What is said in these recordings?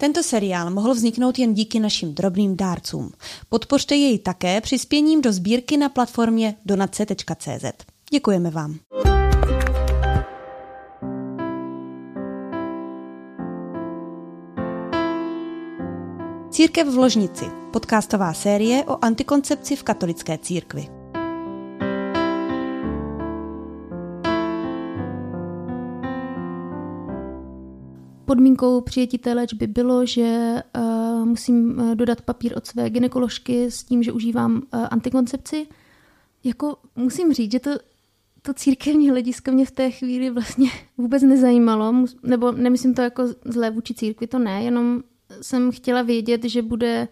Tento seriál mohl vzniknout jen díky našim drobným dárcům. Podpořte jej také přispěním do sbírky na platformě donace.cz. Děkujeme vám. Církev v ložnici, podcastová série o antikoncepci v katolické církvi. Podmínkou přijetí té léčby bylo, že uh, musím uh, dodat papír od své ginekoložky s tím, že užívám uh, antikoncepci. Jako musím říct, že to, to církevní hledisko mě v té chvíli vlastně vůbec nezajímalo, nebo nemyslím to jako zlé vůči církvi, to ne, jenom jsem chtěla vědět, že bude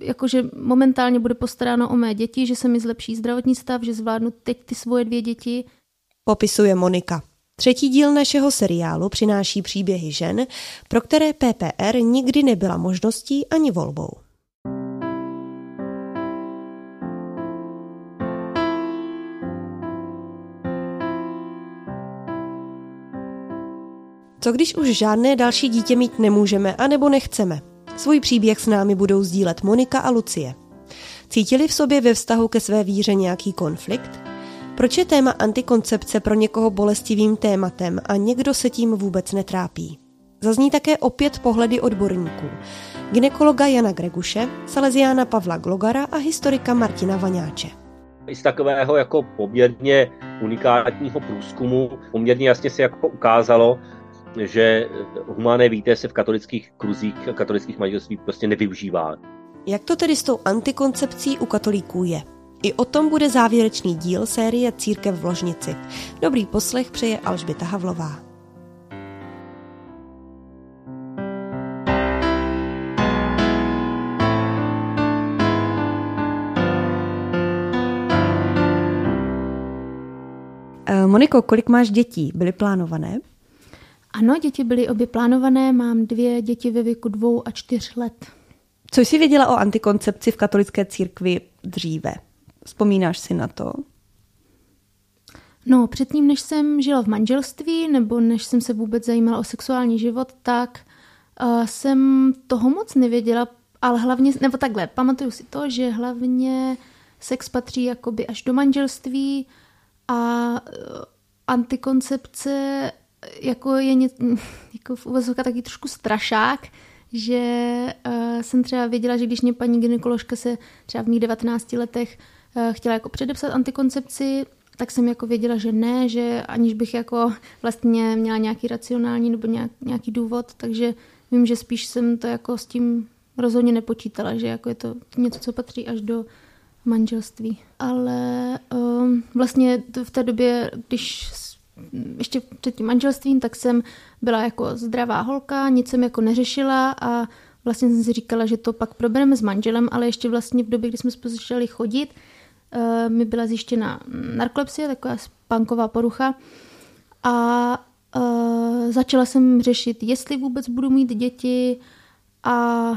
jakože momentálně bude postaráno o mé děti, že se mi zlepší zdravotní stav, že zvládnu teď ty svoje dvě děti. Popisuje Monika. Třetí díl našeho seriálu přináší příběhy žen, pro které PPR nikdy nebyla možností ani volbou. Co když už žádné další dítě mít nemůžeme anebo nechceme? Svůj příběh s námi budou sdílet Monika a Lucie. Cítili v sobě ve vztahu ke své víře nějaký konflikt? Proč je téma antikoncepce pro někoho bolestivým tématem a někdo se tím vůbec netrápí? Zazní také opět pohledy odborníků. Ginekologa Jana Greguše, Salesiána Pavla Glogara a historika Martina Vaňáče. I z takového jako poměrně unikátního průzkumu poměrně jasně se jako ukázalo, že humánné víte se v katolických kruzích, katolických manželství prostě nevyužívá. Jak to tedy s tou antikoncepcí u katolíků je? I o tom bude závěrečný díl série Církev v ložnici. Dobrý poslech přeje Alžběta Havlová. Eh, Moniko, kolik máš dětí? Byly plánované? Ano, děti byly obě plánované. Mám dvě děti ve věku dvou a čtyř let. Co jsi věděla o antikoncepci v katolické církvi dříve? Vzpomínáš si na to? No, předtím, než jsem žila v manželství, nebo než jsem se vůbec zajímala o sexuální život, tak uh, jsem toho moc nevěděla, ale hlavně, nebo takhle, pamatuju si to, že hlavně sex patří jakoby až do manželství a uh, antikoncepce jako je ně, jako v uvozovkách taky trošku strašák, že uh, jsem třeba věděla, že když mě paní gynekoložka se třeba v mých 19 letech chtěla jako předepsat antikoncepci, tak jsem jako věděla, že ne, že aniž bych jako vlastně měla nějaký racionální nebo nějak, nějaký důvod, takže vím, že spíš jsem to jako s tím rozhodně nepočítala, že jako je to něco, co patří až do manželství. Ale um, vlastně v té době, když ještě před tím manželstvím, tak jsem byla jako zdravá holka, nic jsem jako neřešila a vlastně jsem si říkala, že to pak probereme s manželem, ale ještě vlastně v době, kdy jsme spolu začali chodit, mi byla zjištěna narkolepsie, taková spánková porucha a uh, začala jsem řešit, jestli vůbec budu mít děti a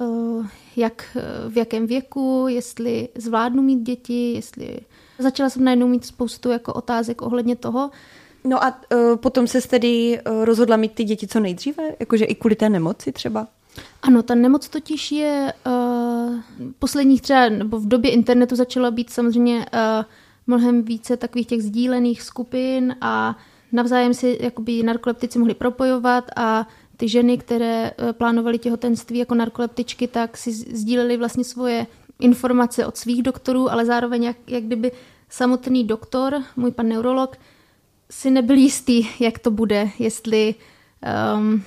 uh, jak, v jakém věku, jestli zvládnu mít děti, jestli... Začala jsem najednou mít spoustu jako otázek ohledně toho, No a uh, potom se tedy uh, rozhodla mít ty děti co nejdříve? Jakože i kvůli té nemoci třeba? Ano, ta nemoc totiž je uh, posledních třeba, nebo v době internetu začala být samozřejmě uh, mnohem více takových těch sdílených skupin a navzájem si jakoby narkoleptici mohli propojovat a ty ženy, které uh, plánovaly těhotenství jako narkoleptičky, tak si sdíleli vlastně svoje informace od svých doktorů, ale zároveň jak, jak kdyby samotný doktor, můj pan neurolog, si nebyl jistý, jak to bude, jestli um,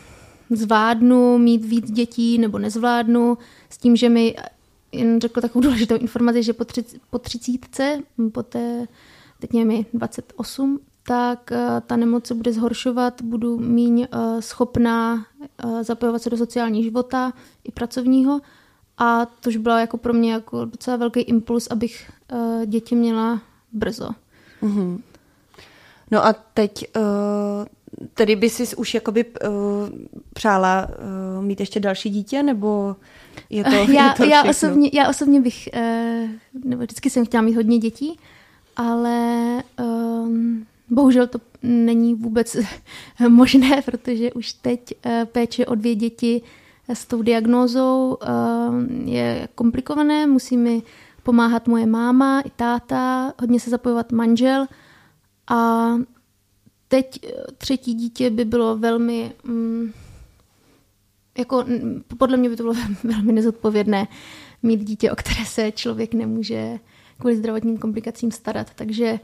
zvládnu mít víc dětí nebo nezvládnu, s tím, že mi jen řekl takovou důležitou informaci, že po, tři, po třicítce, po té, teď mi 28, tak uh, ta nemoc se bude zhoršovat, budu míň uh, schopná uh, zapojovat se do sociálního života i pracovního a tož byla jako pro mě jako docela velký impuls, abych děti měla brzo. Mm-hmm. No a teď tedy by si už jakoby přála mít ještě další dítě, nebo je to, já, je to já, osobně, já osobně bych, uh, nebo vždycky jsem chtěla mít hodně dětí, ale um, bohužel to není vůbec možné, protože už teď péče o dvě děti s tou diagnózou je komplikované. Musí mi pomáhat moje máma i táta, hodně se zapojovat manžel a teď třetí dítě by bylo velmi... Mm, jako, podle mě by to bylo velmi nezodpovědné mít dítě, o které se člověk nemůže kvůli zdravotním komplikacím starat. Takže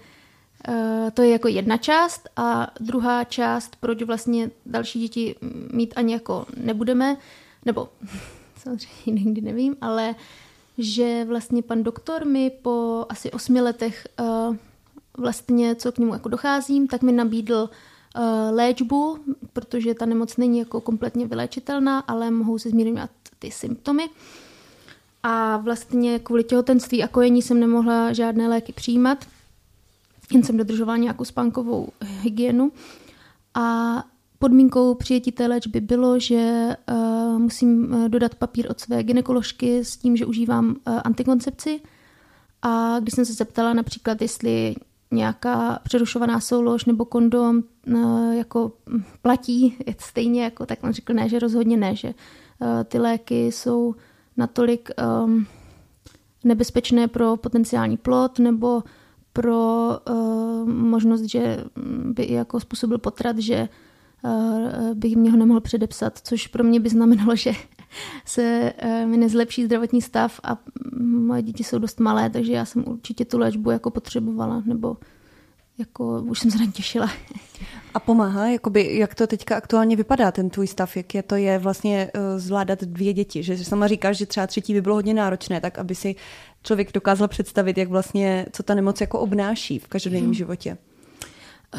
uh, to je jako jedna část a druhá část, proč vlastně další děti mít ani jako nebudeme, nebo samozřejmě nikdy nevím, ale že vlastně pan doktor mi po asi osmi letech uh, vlastně, co k němu jako docházím, tak mi nabídl léčbu, protože ta nemoc není jako kompletně vyléčitelná, ale mohou se zmírňovat ty symptomy. A vlastně kvůli těhotenství a kojení jsem nemohla žádné léky přijímat, jen jsem dodržovala nějakou spánkovou hygienu. A podmínkou přijetí té léčby bylo, že uh, musím uh, dodat papír od své ginekoložky s tím, že užívám uh, antikoncepci. A když jsem se zeptala například, jestli nějaká přerušovaná soulož nebo kondom jako platí je stejně jako, tak on řekl ne, že rozhodně ne, že uh, ty léky jsou natolik um, nebezpečné pro potenciální plod nebo pro uh, možnost, že by jako způsobil potrat, že uh, bych mě ho nemohl předepsat, což pro mě by znamenalo, že se uh, mi nezlepší zdravotní stav a moje děti jsou dost malé, takže já jsem určitě tu léčbu jako potřebovala, nebo jako už jsem se na těšila. A pomáhá, jakoby, jak to teďka aktuálně vypadá, ten tvůj stav, jak je to je vlastně uh, zvládat dvě děti, že sama říkáš, že třeba třetí by bylo hodně náročné, tak aby si člověk dokázal představit, jak vlastně, co ta nemoc jako obnáší v každodenním hmm. životě.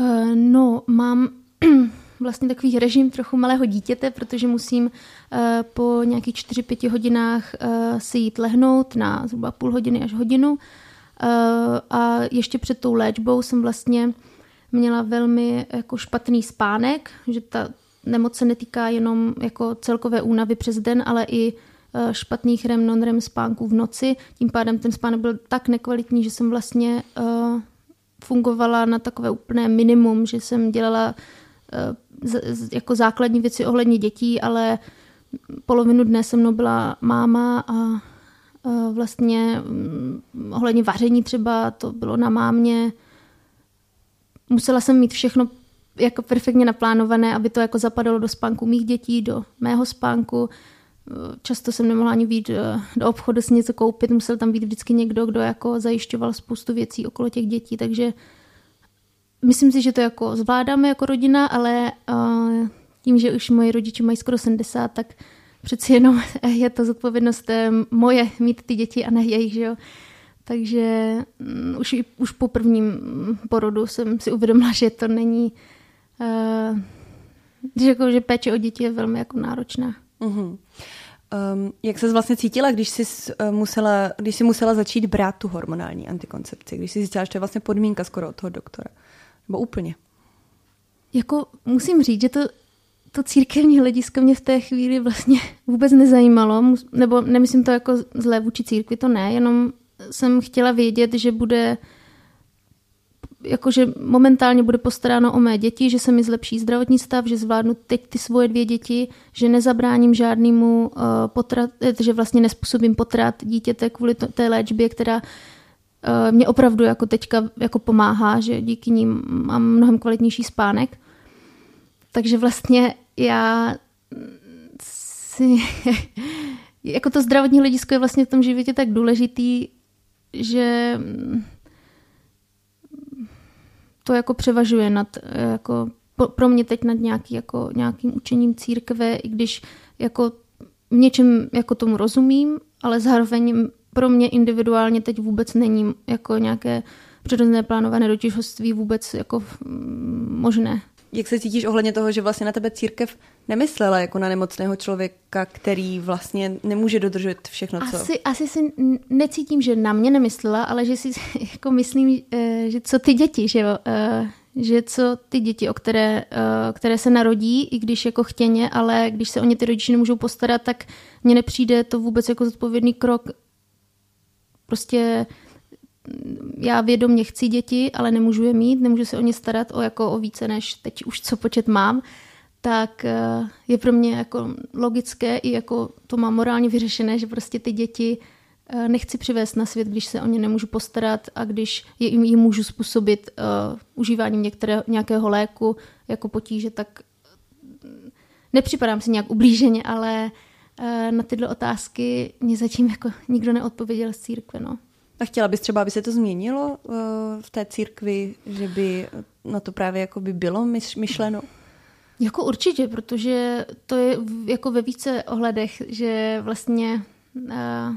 Uh, no, mám vlastně takový režim trochu malého dítěte, protože musím uh, po nějakých 4-5 hodinách uh, si jít lehnout na zhruba půl hodiny až hodinu. Uh, a ještě před tou léčbou jsem vlastně měla velmi jako špatný spánek, že ta nemoc se netýká jenom jako celkové únavy přes den, ale i e, špatných REM, non-REM spánků v noci. Tím pádem ten spánek byl tak nekvalitní, že jsem vlastně uh, fungovala na takové úplné minimum, že jsem dělala z, jako základní věci ohledně dětí, ale polovinu dne se mnou byla máma a vlastně um, ohledně vaření třeba to bylo na mámě, musela jsem mít všechno jako perfektně naplánované, aby to jako zapadalo do spánku mých dětí, do mého spánku. Často jsem nemohla ani být eh, do obchodu si něco koupit, musel tam být vždycky někdo, kdo jako zajišťoval spoustu věcí okolo těch dětí, takže myslím si, že to jako zvládáme jako rodina, ale uh, tím, že už moji rodiče mají skoro 70, tak přeci jenom je to zodpovědnost eh, moje mít ty děti a ne jejich, že jo. Takže um, už, už po prvním porodu jsem si uvědomila, že to není, uh, že, jako, že péče o děti je velmi jako náročná. Uh-huh. Um, jak se vlastně cítila, když jsi, uh, musela, když jsi musela začít brát tu hormonální antikoncepci? Když jsi zjistila, že to je vlastně podmínka skoro od toho doktora? Nebo úplně? Jako musím říct, že to, to církevní hledisko mě v té chvíli vlastně vůbec nezajímalo. Nebo nemyslím to jako zlé vůči církvi, to ne, jenom jsem chtěla vědět, že bude jakože momentálně bude postaráno o mé děti, že se mi zlepší zdravotní stav, že zvládnu teď ty svoje dvě děti, že nezabráním žádnému uh, potrat, eh, že vlastně nespůsobím potrat dítěte kvůli to, té léčbě, která uh, mě opravdu jako teďka jako pomáhá, že díky ním mám mnohem kvalitnější spánek. Takže vlastně já si, jako to zdravotní hledisko je vlastně v tom životě tak důležitý, že to jako převažuje nad, jako pro mě teď nad nějaký, jako, nějakým učením církve, i když jako v něčem jako tomu rozumím, ale zároveň pro mě individuálně teď vůbec není jako nějaké přirozené plánované rodičovství vůbec jako možné. Jak se cítíš ohledně toho, že vlastně na tebe církev nemyslela jako na nemocného člověka, který vlastně nemůže dodržet všechno, co... Asi, asi si necítím, že na mě nemyslela, ale že si jako myslím, eh, že co ty děti, že jo, eh, že co ty děti, o které, eh, které se narodí, i když jako chtěně, ale když se o ně ty rodiče nemůžou postarat, tak mně nepřijde to vůbec jako zodpovědný krok. Prostě já vědomě chci děti, ale nemůžu je mít, nemůžu se o ně starat o, jako o více než teď už co počet mám, tak eh, je pro mě jako logické i jako to mám morálně vyřešené, že prostě ty děti eh, nechci přivést na svět, když se o ně nemůžu postarat a když je jim, můžu způsobit uh, užíváním některé, nějakého léku jako potíže, tak nepřipadám si nějak ublíženě, ale uh, na tyhle otázky mě zatím jako nikdo neodpověděl z církve. No. A chtěla bys třeba, aby se to změnilo uh, v té církvi, že by na to právě jako by bylo myšleno? Jako určitě, protože to je jako ve více ohledech, že vlastně uh,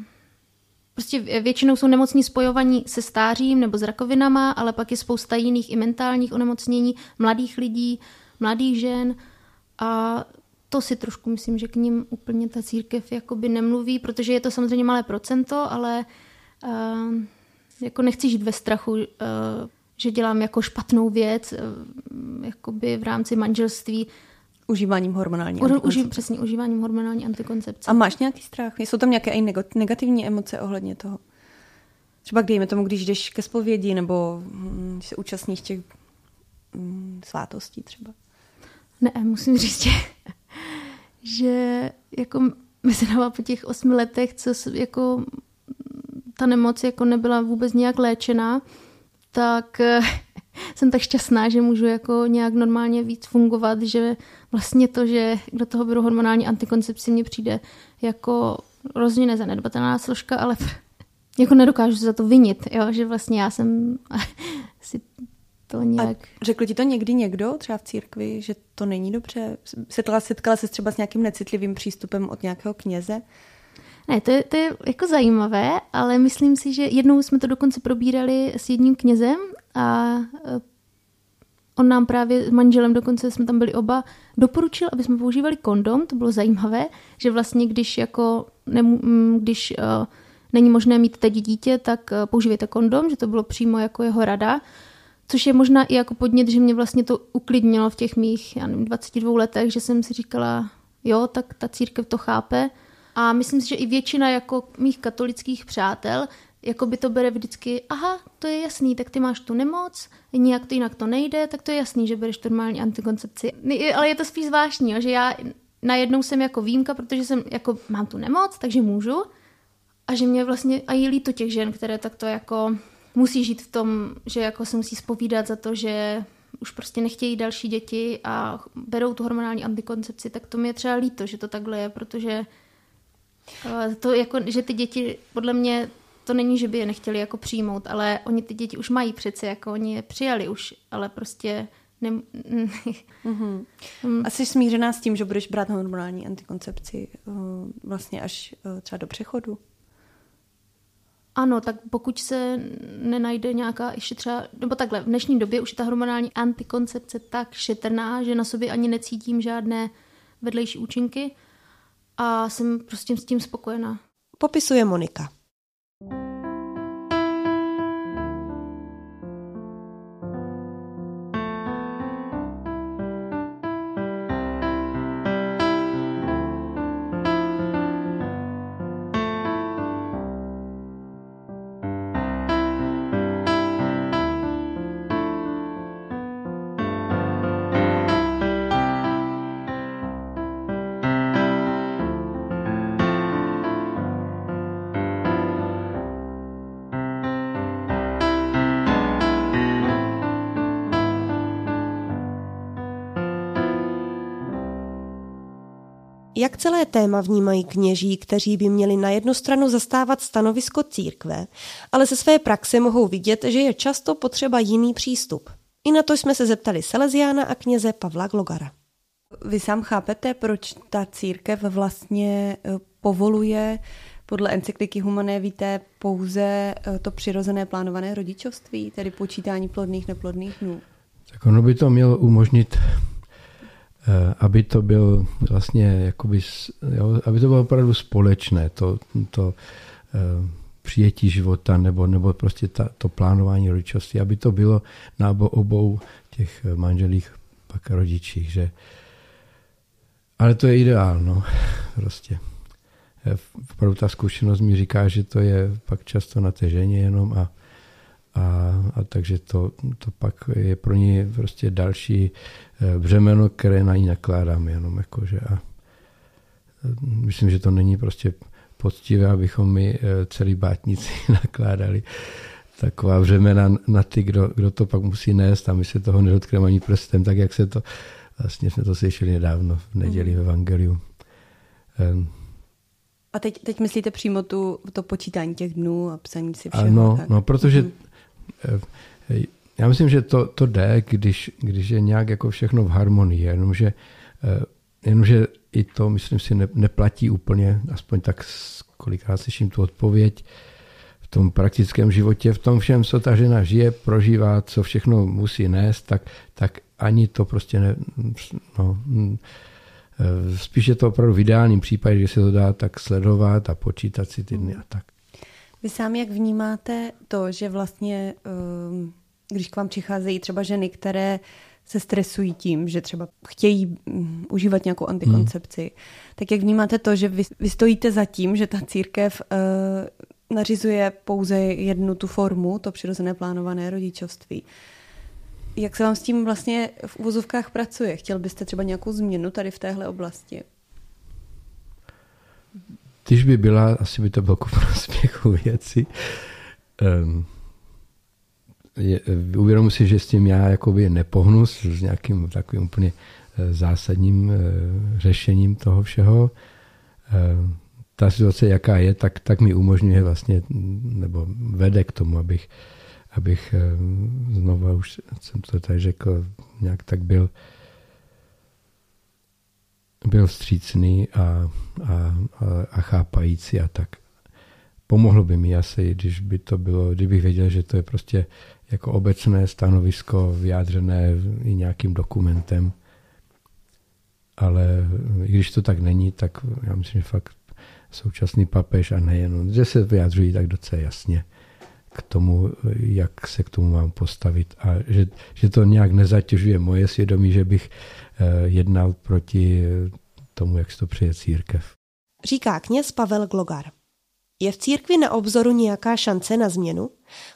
prostě většinou jsou nemocní spojovaní se stářím nebo s rakovinama, ale pak je spousta jiných i mentálních onemocnění mladých lidí, mladých žen a to si trošku myslím, že k ním úplně ta církev jakoby nemluví, protože je to samozřejmě malé procento, ale uh, jako nechci žít ve strachu, uh, že dělám jako špatnou věc, uh, jakoby v rámci manželství. Užíváním hormonální antikoncepce. Uži, přesně, užíváním hormonální antikoncepce. A máš nějaký strach? Jsou tam nějaké i negativní emoce ohledně toho? Třeba dejme tomu, když jdeš ke zpovědi nebo hm, když se účastníš těch hm, svátostí třeba. Ne, musím říct, že, že jako náma po těch osmi letech, co jako ta nemoc jako nebyla vůbec nějak léčená, tak jsem tak šťastná, že můžu jako nějak normálně víc fungovat, že vlastně to, že do toho beru hormonální antikoncepci, mně přijde jako rozhodně nezanedbatelná složka, ale jako nedokážu se za to vinit, jo? že vlastně já jsem si to nějak... A řekl ti to někdy někdo, třeba v církvi, že to není dobře? Setkala, setkala se třeba s nějakým necitlivým přístupem od nějakého kněze? Ne, to je, to je jako zajímavé, ale myslím si, že jednou jsme to dokonce probírali s jedním knězem a e, on nám právě s manželem, dokonce jsme tam byli oba, doporučil, aby jsme používali kondom, to bylo zajímavé, že vlastně když jako, nemů, když uh, není možné mít teď dítě, tak uh, používejte kondom, že to bylo přímo jako jeho rada, což je možná i jako podnět, že mě vlastně to uklidnilo v těch mých, já nevím, 22 letech, že jsem si říkala, jo, tak ta církev to chápe, a myslím si, že i většina jako mých katolických přátel jako by to bere vždycky, aha, to je jasný, tak ty máš tu nemoc, nijak to jinak to nejde, tak to je jasný, že bereš normální antikoncepci. Ale je to spíš zvláštní, že já najednou jsem jako výjimka, protože jsem jako mám tu nemoc, takže můžu. A že mě vlastně a je líto těch žen, které takto jako musí žít v tom, že jako se musí spovídat za to, že už prostě nechtějí další děti a berou tu hormonální antikoncepci, tak to mi je třeba líto, že to takhle je, protože to jako, že ty děti, podle mě, to není, že by je nechtěli jako přijmout, ale oni ty děti už mají přece, jako oni je přijali už, ale prostě ne... mm-hmm. A jsi smířená s tím, že budeš brát hormonální antikoncepci uh, vlastně až uh, třeba do přechodu? Ano, tak pokud se nenajde nějaká ještě třeba, nebo takhle, v dnešní době už je ta hormonální antikoncepce tak šetrná, že na sobě ani necítím žádné vedlejší účinky, a jsem prostě s tím spokojená. Popisuje Monika. Jak celé téma vnímají kněží, kteří by měli na jednu stranu zastávat stanovisko církve, ale ze své praxe mohou vidět, že je často potřeba jiný přístup. I na to jsme se zeptali Salesiána a kněze Pavla Glogara. Vy sám chápete, proč ta církev vlastně eh, povoluje podle encykliky Humané víte pouze eh, to přirozené plánované rodičovství, tedy počítání plodných neplodných dnů? Tak ono by to mělo umožnit aby to byl vlastně, jakoby, jo, aby to bylo opravdu společné, to, to eh, přijetí života nebo, nebo prostě ta, to plánování rodičovství, aby to bylo na obou, těch manželích pak rodičích, že ale to je ideál, no, prostě. Eh, opravdu ta zkušenost mi říká, že to je pak často na té ženě jenom a a, a takže to, to pak je pro ně prostě další eh, břemeno, které na ní nakládáme jenom jakože a myslím, že to není prostě poctivé, abychom my celý bátníci nakládali taková břemena na ty, kdo, kdo to pak musí nést a my se toho nedotkneme ani prstem, tak jak se to, vlastně jsme to slyšeli nedávno v neděli v Evangeliu. Um, a teď, teď myslíte přímo tu, to počítání těch dnů a psaní si všeho? Ano, tak. no, protože mm-hmm. Já myslím, že to, to jde, když, když je nějak jako všechno v harmonii, jenomže, eh, jenomže i to, myslím si, ne, neplatí úplně, aspoň tak kolikrát slyším tu odpověď, v tom praktickém životě, v tom všem, co ta žena žije, prožívá, co všechno musí nést, tak, tak ani to prostě ne, no, Eh, spíš je to opravdu v ideálním případě, že se to dá tak sledovat a počítat si ty dny a tak. Vy sám jak vnímáte to, že vlastně, ehm, když k vám přicházejí třeba ženy, které se stresují tím, že třeba chtějí mm, užívat nějakou antikoncepci, hmm. tak jak vnímáte to, že vy, vy stojíte za tím, že ta církev uh, nařizuje pouze jednu tu formu, to přirozené plánované rodičovství. Jak se vám s tím vlastně v uvozovkách pracuje? Chtěl byste třeba nějakou změnu tady v téhle oblasti? Když by byla, asi by to bylo ku prospěchu věci. Um, uvědomuji si, že s tím já jakoby nepohnu s, nějakým takovým úplně eh, zásadním uh, řešením toho všeho. Uh, ta situace, jaká je, tak, tak mi umožňuje vlastně, nebo vede k tomu, abych abych eh, znova, už jsem to tady řekl, nějak tak byl byl vstřícný a, a, a, a chápající a tak. Pomohlo by mi asi, když by to bylo, kdybych věděl, že to je prostě jako obecné stanovisko vyjádřené i nějakým dokumentem. Ale i když to tak není, tak já myslím, že fakt současný papež a nejen, že se vyjádřují tak docela jasně k tomu, jak se k tomu mám postavit a že, že to nějak nezatěžuje moje svědomí, že bych jednal proti tomu, jak se to přeje církev. Říká kněz Pavel Glogar. Je v církvi na obzoru nějaká šance na změnu?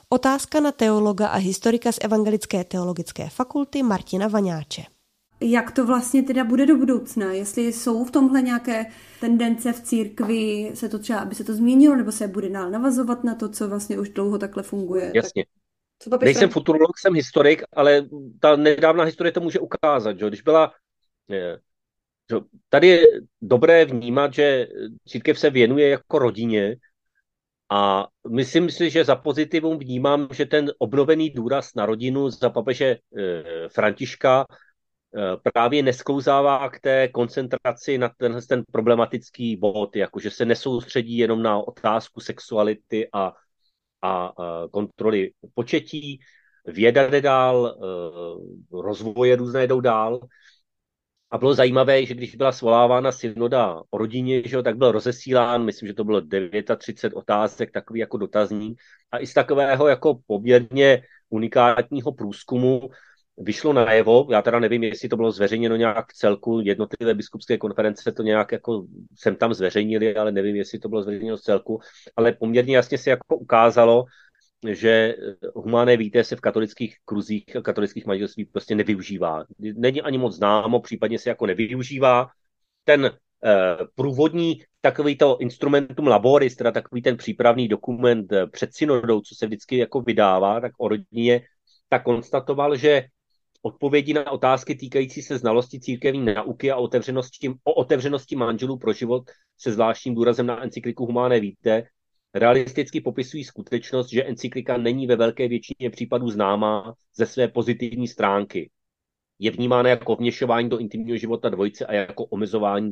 Otázka na teologa a historika z Evangelické teologické fakulty Martina Vaňáče jak to vlastně teda bude do budoucna, jestli jsou v tomhle nějaké tendence v církvi, se to třeba, aby se to změnilo, nebo se bude dál navazovat na to, co vlastně už dlouho takhle funguje. Jasně. Tak... Nejsem futurolog, jsem historik, ale ta nedávná historie to může ukázat, že když byla že Tady je dobré vnímat, že církev se věnuje jako rodině a myslím si, že za pozitivum vnímám, že ten obnovený důraz na rodinu za papeže eh, Františka Eh, právě nesklouzává k té koncentraci na ten, ten problematický bod, jakože se nesoustředí jenom na otázku sexuality a, a, a kontroly početí, věda jde dál, eh, rozvoje různé jdou dál. A bylo zajímavé, že když byla svolávána synoda o rodině, že tak byl rozesílán, myslím, že to bylo 39 otázek, takový jako dotazník. A i z takového jako poměrně unikátního průzkumu vyšlo najevo, já teda nevím, jestli to bylo zveřejněno nějak v celku, jednotlivé biskupské konference to nějak jako jsem tam zveřejnili, ale nevím, jestli to bylo zveřejněno v celku, ale poměrně jasně se jako ukázalo, že humánné víte se v katolických kruzích, katolických manželství prostě nevyužívá. Není ani moc známo, případně se jako nevyužívá. Ten eh, průvodní takový to instrumentum laboris, teda takový ten přípravný dokument eh, před synodou, co se vždycky jako vydává, tak o rodině, tak konstatoval, že odpovědi na otázky týkající se znalosti církevní nauky a otevřenosti, o otevřenosti manželů pro život se zvláštním důrazem na encykliku Humáné víte, realisticky popisují skutečnost, že encyklika není ve velké většině případů známá ze své pozitivní stránky. Je vnímána jako vněšování do intimního života dvojice a jako omezování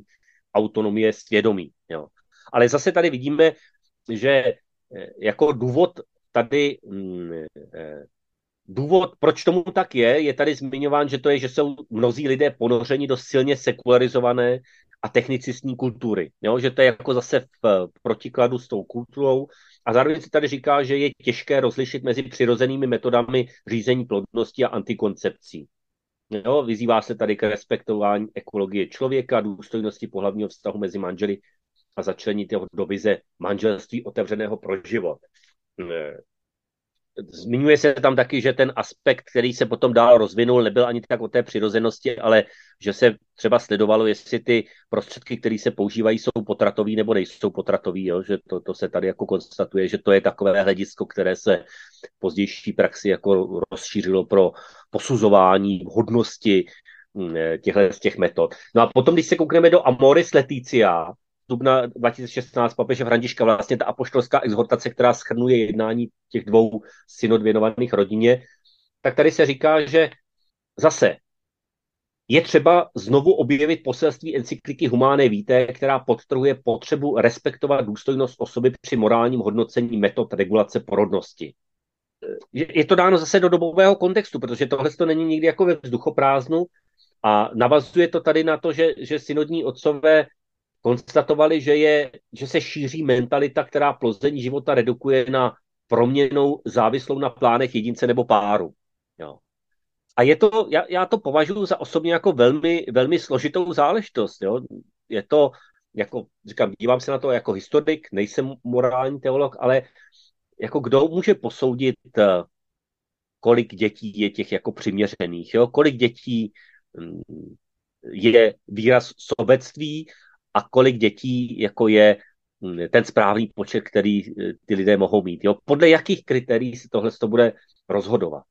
autonomie svědomí. Jo. Ale zase tady vidíme, že eh, jako důvod tady mm, eh, Důvod, proč tomu tak je, je tady zmiňován, že to je, že jsou mnozí lidé ponořeni do silně sekularizované a technicistní kultury. Jo? Že to je jako zase v protikladu s tou kulturou. A zároveň se tady říká, že je těžké rozlišit mezi přirozenými metodami řízení plodnosti a antikoncepcí. Jo? Vyzývá se tady k respektování ekologie člověka, důstojnosti pohlavního vztahu mezi manželi a začlenit jeho do vize manželství otevřeného pro život zmiňuje se tam taky, že ten aspekt, který se potom dál rozvinul, nebyl ani tak o té přirozenosti, ale že se třeba sledovalo, jestli ty prostředky, které se používají, jsou potratový nebo nejsou potratový, jo? že to, to se tady jako konstatuje, že to je takové hledisko, které se v pozdější praxi jako rozšířilo pro posuzování vhodnosti hm, těchto z těch metod. No a potom, když se koukneme do Amoris Leticia, dubna 2016 papeže Františka, vlastně ta apoštolská exhortace, která schrnuje jednání těch dvou synod věnovaných rodině, tak tady se říká, že zase je třeba znovu objevit poselství encykliky Humáné víte, která podtrhuje potřebu respektovat důstojnost osoby při morálním hodnocení metod regulace porodnosti. Je to dáno zase do dobového kontextu, protože tohle to není nikdy jako ve vzduchoprázdnu a navazuje to tady na to, že, že synodní otcové konstatovali, že, je, že se šíří mentalita, která plození života redukuje na proměnou závislou na plánech jedince nebo páru. Jo. A je to, já, já to považuji za osobně jako velmi, velmi složitou záležitost. Jo. Je to, jako říkám, dívám se na to jako historik, nejsem morální teolog, ale jako kdo může posoudit, eh, kolik dětí je těch jako přiměřených, jo? kolik dětí mm, je výraz sobectví a kolik dětí jako je mm, ten správný počet, který eh, ty lidé mohou mít. Jo? Podle jakých kritérií se tohle to bude rozhodovat.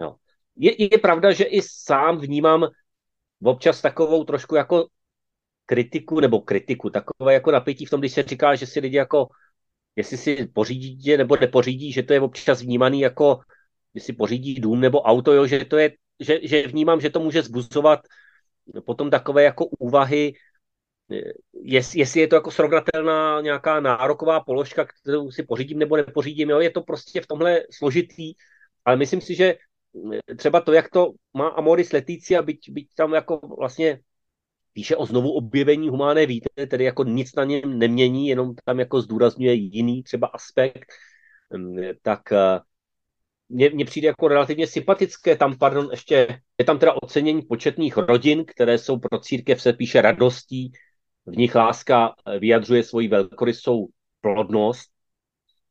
Jo? Je, je pravda, že i sám vnímám občas takovou trošku jako kritiku, nebo kritiku, takové jako napětí v tom, když se říká, že si lidi jako, jestli si pořídí dítě nebo nepořídí, že to je občas vnímaný jako, jestli pořídí dům nebo auto, jo, že to je, že, že vnímám, že to může zbuzovat potom takové jako úvahy, jest, jestli je to jako srovnatelná nějaká nároková položka, kterou si pořídím nebo nepořídím, jo, je to prostě v tomhle složitý, ale myslím si, že třeba to, jak to má Amoris Leticia, byť, byť tam jako vlastně píše o znovu objevení humáné víte, tedy jako nic na něm nemění, jenom tam jako zdůrazňuje jiný třeba aspekt, tak eh, mně, mně přijde jako relativně sympatické. Tam, pardon, ještě je tam teda ocenění početných rodin, které jsou pro církev, se píše radostí, v nich láska eh, vyjadřuje svoji velkorysou plodnost.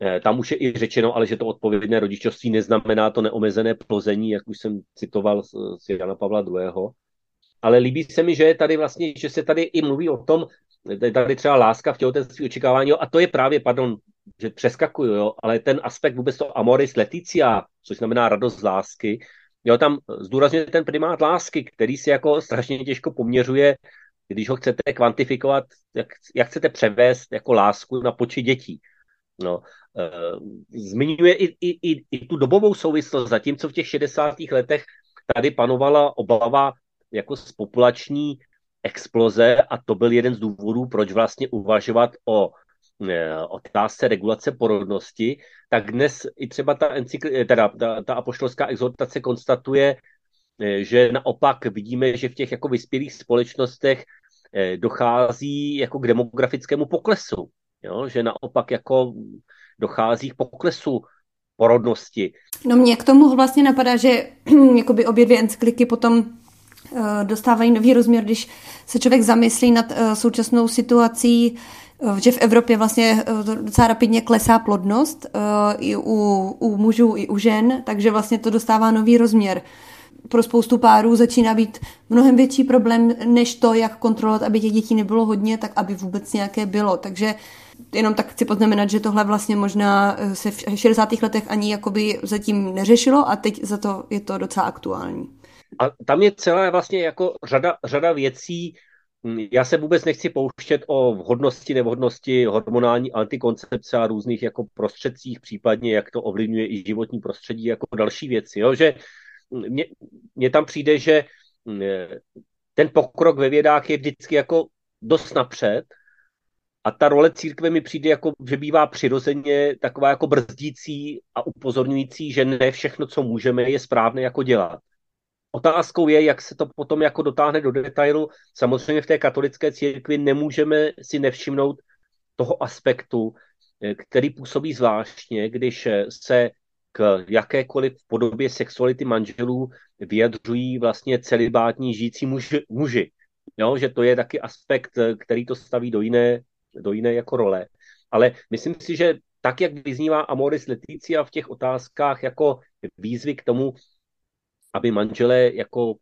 Eh, tam už je i řečeno, ale že to odpovědné rodičovství neznamená to neomezené plození, jak už jsem citoval z, Jana Pavla II. Ale líbí se mi, že je tady vlastně, že se tady i mluví o tom, tady třeba láska v těhotenství očekávání, jo, a to je právě, pardon, že přeskakuju, jo, ale ten aspekt vůbec to amoris leticia, což znamená radost z lásky, jo, tam zdůrazňuje ten primát lásky, který si jako strašně těžko poměřuje když ho chcete kvantifikovat, jak, jak chcete převést jako lásku na počet dětí. No, e, zmiňuje i, i, i, i tu dobovou souvislost, zatímco v těch 60. letech tady panovala obava jako z populační exploze a to byl jeden z důvodů, proč vlastně uvažovat o e, otázce regulace porodnosti, tak dnes i třeba ta, encykl, teda, ta, ta apoštolská exhortace konstatuje, Eh, že naopak vidíme, že v těch jako vyspělých společnostech eh, dochází jako k demografickému poklesu. Jo? Že naopak jako dochází k poklesu porodnosti. No mě k tomu vlastně napadá, že jakoby obě dvě encykliky potom eh, dostávají nový rozměr, když se člověk zamyslí nad současnou situací, že v Evropě vlastně docela rapidně klesá plodnost i u, u mužů, i u žen, takže vlastně to dostává nový rozměr pro spoustu párů začíná být mnohem větší problém, než to, jak kontrolovat, aby těch dětí nebylo hodně, tak aby vůbec nějaké bylo. Takže jenom tak chci poznamenat, že tohle vlastně možná eh, se v 60. letech ani jakoby zatím neřešilo a teď za to je to docela aktuální. A tam je celá vlastně jako řada, řada věcí, hm, já se vůbec nechci pouštět o vhodnosti, nevhodnosti hormonální antikoncepce a různých jako prostředcích, případně jak to ovlivňuje i životní prostředí, jako další věci. Jo? Že mně, tam přijde, že mm, ten pokrok ve vědách je vždycky jako dost napřed a ta role církve mi přijde jako, že bývá přirozeně taková jako brzdící a upozorňující, že ne všechno, co můžeme, je správné jako dělat. Otázkou je, jak se to potom jako dotáhne do detailu. Samozřejmě v té katolické církvi nemůžeme si nevšimnout toho aspektu, eh, který působí zvláštně, když se k jakékoliv podobě sexuality manželů vyjadřují vlastně celibátní žijící muži. muži. Jo, že to je taky aspekt, který to staví do jiné, do jiné jako role. Ale myslím si, že tak, jak vyznívá Amoris Leticia v těch otázkách jako výzvy k tomu, aby manželé jako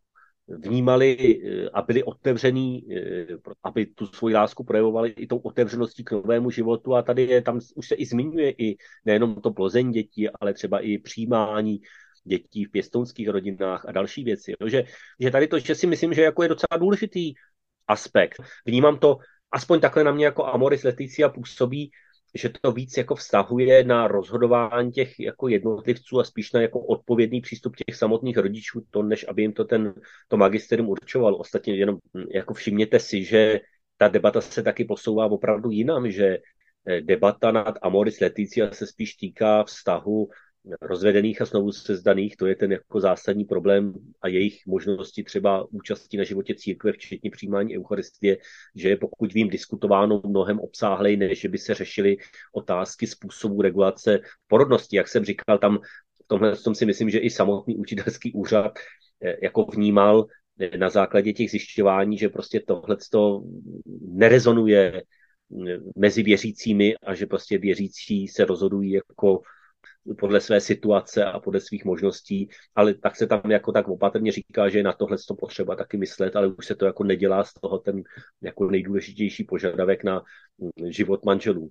vnímali eh, a byli otevřený, eh, aby tu svoji lásku projevovali i tou otevřeností k novému životu a tady je, tam už se i zmiňuje i nejenom to plození dětí, ale třeba i přijímání dětí v pěstounských rodinách a další věci. Jo? Že, že tady to, že si myslím, že jako je docela důležitý aspekt. Vnímám to, aspoň takhle na mě jako Amoris Leticia působí, že to víc jako vztahuje na rozhodování těch jako jednotlivců a spíš na jako odpovědný přístup těch samotných rodičů, to než aby jim to ten to magisterium určoval. Ostatně jenom hm, jako všimněte si, že ta debata se taky posouvá opravdu jinam, že eh, debata nad Amoris Leticia se spíš týká vztahu rozvedených a znovu sezdaných, to je ten jako zásadní problém a jejich možnosti třeba účasti na životě církve, včetně přijímání Eucharistie, že je pokud vím diskutováno mnohem obsáhlej, než by se řešily otázky způsobu regulace porodnosti. Jak jsem říkal, tam v tomhle tom si myslím, že i samotný učitelský úřad eh, jako vnímal eh, na základě těch zjišťování, že prostě tohle nerezonuje eh, mezi věřícími a že prostě věřící se rozhodují jako podle své situace a podle svých možností, ale tak se tam jako tak opatrně říká, že je na tohle to potřeba taky myslet, ale už se to jako nedělá z toho ten jako nejdůležitější požadavek na život manželů.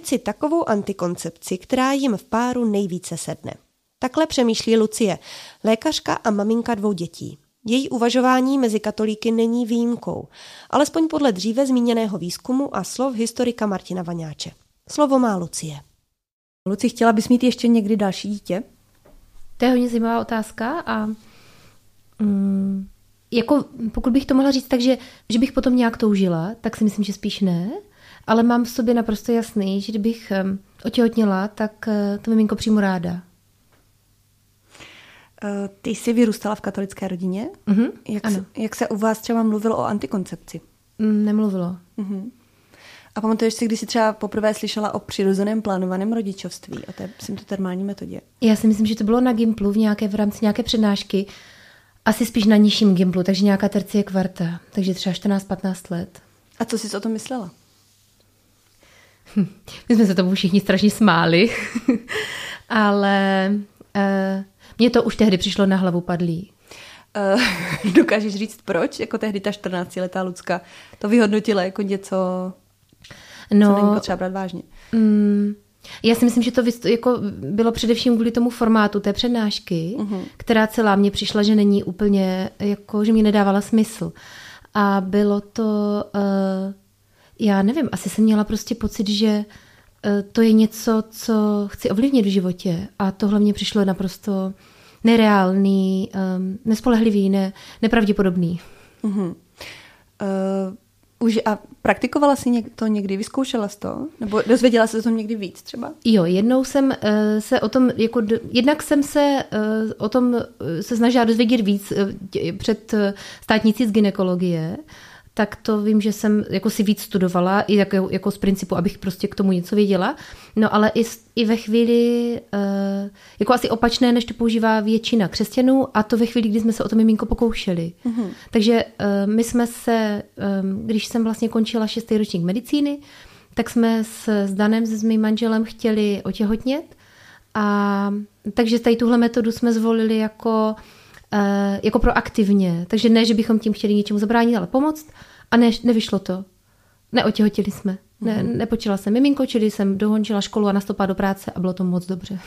Zvolit si takovou antikoncepci, která jim v páru nejvíce sedne. Takhle přemýšlí Lucie, lékařka a maminka dvou dětí. Její uvažování mezi katolíky není výjimkou, alespoň podle dříve zmíněného výzkumu a slov historika Martina Vaňáče. Slovo má Lucie. Luci, chtěla bys mít ještě někdy další dítě? To je hodně zajímavá otázka a mm, jako pokud bych to mohla říct tak, že, že bych potom nějak toužila, tak si myslím, že spíš ne ale mám v sobě naprosto jasný, že kdybych otěhotněla, tak eh, to miminko přímo ráda. Eh, ty jsi vyrůstala v katolické rodině? Uh-huh, jak, ano. Se, jak se u vás třeba mluvilo o antikoncepci? Mm, nemluvilo. Uh-huh. A pamatuješ si, když jsi třeba poprvé slyšela o přirozeném plánovaném rodičovství, o té symptotermální metodě? Já si myslím, že to bylo na Gimplu v, nějaké, v rámci nějaké přednášky. Asi spíš na nižším Gimplu, takže nějaká tercie kvarta. Takže třeba 14-15 let. A co jsi o tom myslela? My jsme se tomu všichni strašně smáli, ale uh, mně to už tehdy přišlo na hlavu padlý. Uh, dokážeš říct proč? Jako tehdy ta 14-letá Lucka to vyhodnotila jako něco, no, co není potřeba brát vážně. Um, já si myslím, že to jako bylo především kvůli tomu formátu té přednášky, uh-huh. která celá mě přišla, že není úplně, jako, že mi nedávala smysl. A bylo to uh, já nevím, asi jsem měla prostě pocit, že eh, to je něco, co chci ovlivnit v životě a tohle mě přišlo naprosto nereálný, um, nespolehlivý, ne, nepravděpodobný. Uh-huh. Uh, už a praktikovala jsi to někdy, vyzkoušela jsi to? Nebo dozvěděla se o tom někdy víc třeba? Jo, jednou jsem uh, se o tom, jako, jednak jsem se uh, o tom uh, se snažila dozvědět víc uh, před uh, státnicí z ginekologie, tak to vím, že jsem jako si víc studovala, i jako, jako z principu, abych prostě k tomu něco věděla. No ale i, i ve chvíli, uh, jako asi opačné, než to používá většina křesťanů, a to ve chvíli, kdy jsme se o to miminko pokoušeli. Mm-hmm. Takže uh, my jsme se, um, když jsem vlastně končila šestý ročník medicíny, tak jsme s, s Danem, s mým manželem chtěli otěhotnět. A takže tady tuhle metodu jsme zvolili jako jako proaktivně. Takže ne, že bychom tím chtěli něčemu zabránit, ale pomoct. A ne, nevyšlo to. Neotěhotili jsme. Ne, mm-hmm. Nepočila jsem miminko, čili jsem dohončila školu a nastoupila do práce a bylo to moc dobře.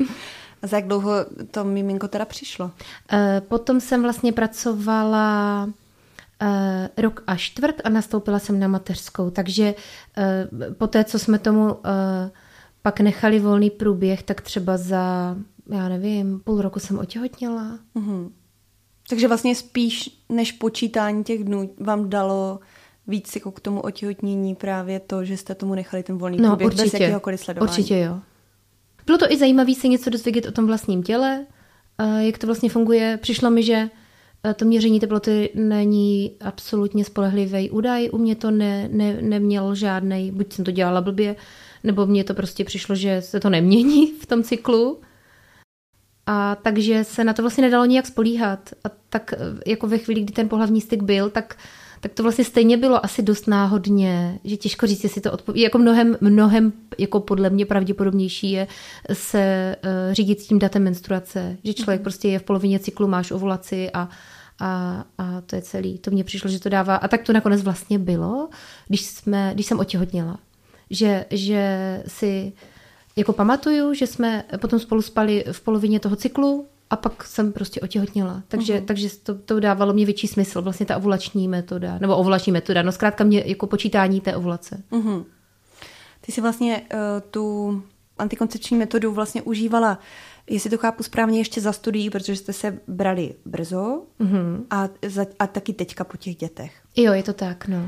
a za jak dlouho to miminko teda přišlo? Eh, potom jsem vlastně pracovala eh, rok a čtvrt a nastoupila jsem na mateřskou. Takže po té, co jsme tomu pak nechali volný průběh, tak třeba za já nevím, půl roku jsem otěhotněla. Mm-hmm. Takže vlastně spíš než počítání těch dnů vám dalo víc jako k tomu otěhotnění právě to, že jste tomu nechali ten volný no, průběh určitě, bez jakéhokoliv sledování. Určitě jo. Bylo to i zajímavé se něco dozvědět o tom vlastním těle jak to vlastně funguje. Přišlo mi, že to měření teploty není absolutně spolehlivý údaj. U mě to ne, ne, neměl žádný, buď jsem to dělala blbě, nebo mně to prostě přišlo, že se to nemění v tom cyklu. A takže se na to vlastně nedalo nijak spolíhat. A tak jako ve chvíli, kdy ten pohlavní styk byl, tak tak to vlastně stejně bylo asi dost náhodně, že těžko říct, jestli to odpovídá. Jako mnohem, mnohem, jako podle mě pravděpodobnější je se uh, řídit s tím datem menstruace, že člověk mm. prostě je v polovině cyklu, máš ovulaci a, a, a to je celý. To mně přišlo, že to dává. A tak to nakonec vlastně bylo, když, jsme, když jsem otěhotněla. Že, že si jako pamatuju, že jsme potom spolu spali v polovině toho cyklu, a pak jsem prostě otěhotněla. Takže, uh-huh. takže to, to dávalo mě větší smysl, vlastně ta ovulační metoda, nebo ovulační metoda, no zkrátka mě jako počítání té ovulace. Uh-huh. Ty jsi vlastně uh, tu antikoncepční metodu vlastně užívala, jestli to chápu správně, ještě za studií, protože jste se brali brzo uh-huh. a, za, a taky teďka po těch dětech. Jo, je to tak, no.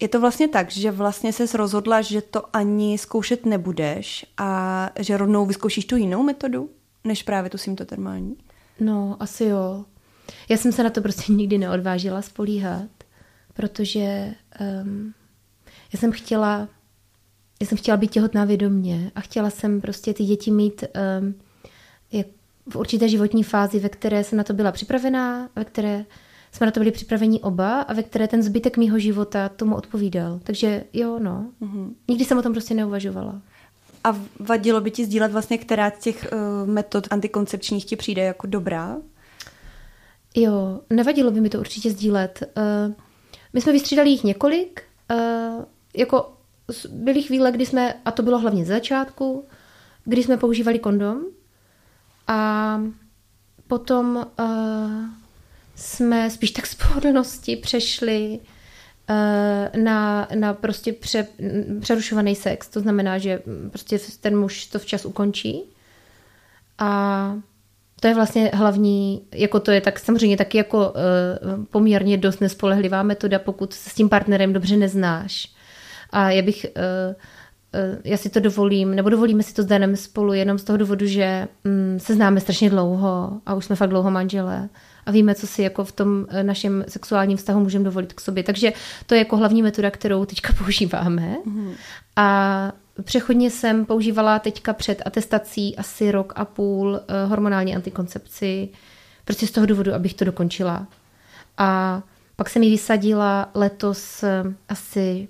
Je to vlastně tak, že vlastně se rozhodla, že to ani zkoušet nebudeš a že rovnou vyzkoušíš tu jinou metodu? než právě tu symptotermální? No, asi jo. Já jsem se na to prostě nikdy neodvážila spolíhat, protože um, já jsem chtěla já jsem chtěla být těhotná vědomně a chtěla jsem prostě ty děti mít um, jak v určité životní fázi, ve které jsem na to byla připravená, ve které jsme na to byli připraveni oba a ve které ten zbytek mýho života tomu odpovídal. Takže jo, no. Mm-hmm. Nikdy jsem o tom prostě neuvažovala. A vadilo by ti sdílet vlastně, která z těch uh, metod antikoncepčních ti přijde jako dobrá? Jo, nevadilo by mi to určitě sdílet. Uh, my jsme vystřídali jich několik. Uh, jako byly chvíle, kdy jsme, a to bylo hlavně z začátku, kdy jsme používali kondom a potom uh, jsme spíš tak z pohodlnosti přešli Eh, na, na prostě pře, přerušovaný sex. To znamená, že prostě ten muž to včas ukončí. A to je vlastně hlavní, jako to je tak samozřejmě taky jako uh, poměrně dost nespolehlivá metoda, pokud se s tím partnerem dobře neznáš. A já bych, uh, já si to dovolím, nebo dovolíme si to s Danem spolu jenom z toho důvodu, že um, se známe strašně dlouho a už jsme fakt dlouho manželé a víme, co si jako v tom eh, našem sexuálním vztahu můžeme dovolit k sobě. Takže to je jako hlavní metoda, kterou teďka používáme. Mm. A přechodně jsem používala teďka před atestací asi rok a půl eh, hormonální antikoncepci, prostě z toho důvodu, abych to dokončila. A pak jsem ji vysadila letos eh, asi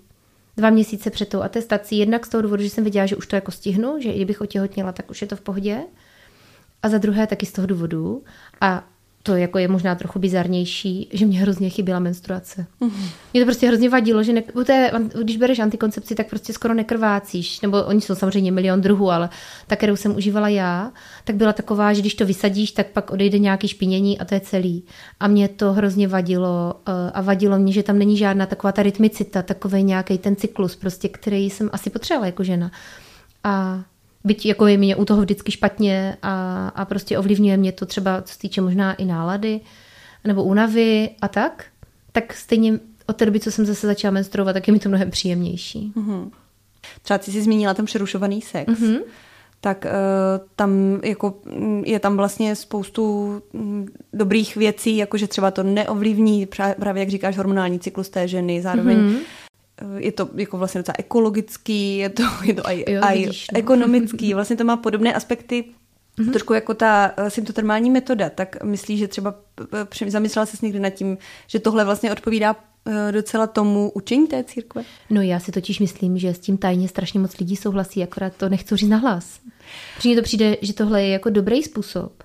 dva měsíce před tou atestací, jednak z toho důvodu, že jsem viděla, že už to jako stihnu, že i kdybych otěhotněla, tak už je to v pohodě. A za druhé taky z toho důvodu. A to jako je možná trochu bizarnější, že mě hrozně chyběla menstruace. Mm-hmm. Mě to prostě hrozně vadilo, že ne, té, když bereš antikoncepci, tak prostě skoro nekrvácíš. Nebo oni jsou samozřejmě milion druhů, ale ta, kterou jsem užívala já, tak byla taková, že když to vysadíš, tak pak odejde nějaký špinění a to je celý. A mě to hrozně vadilo eh, a vadilo mě, že tam není žádná taková ta rytmicita, takový nějaký ten cyklus, prostě, který jsem asi potřebovala jako žena. A byť jako je mě u toho vždycky špatně a, a prostě ovlivňuje mě to třeba, co se týče možná i nálady nebo únavy a tak, tak stejně od té doby, co jsem zase začala menstruovat, tak je mi to mnohem příjemnější. Mm-hmm. Třeba ty jsi zmínila ten přerušovaný sex. Mm-hmm. Tak uh, tam jako mm, je tam vlastně spoustu mm, dobrých věcí, jakože třeba to neovlivní právě, jak říkáš, hormonální cyklus té ženy, zároveň mm-hmm je to jako vlastně docela ekologický, je to, je to aj, jo, aj vidíš, no. ekonomický, vlastně to má podobné aspekty Mm-hmm. Trošku jako ta uh, symptotermální metoda, tak myslíš, že třeba uh, zamyslela se někdy nad tím, že tohle vlastně odpovídá docela tomu učení té církve? No já si totiž myslím, že s tím tajně strašně moc lidí souhlasí, akorát to nechci říct nahlas. Protože to přijde, že tohle je jako dobrý způsob.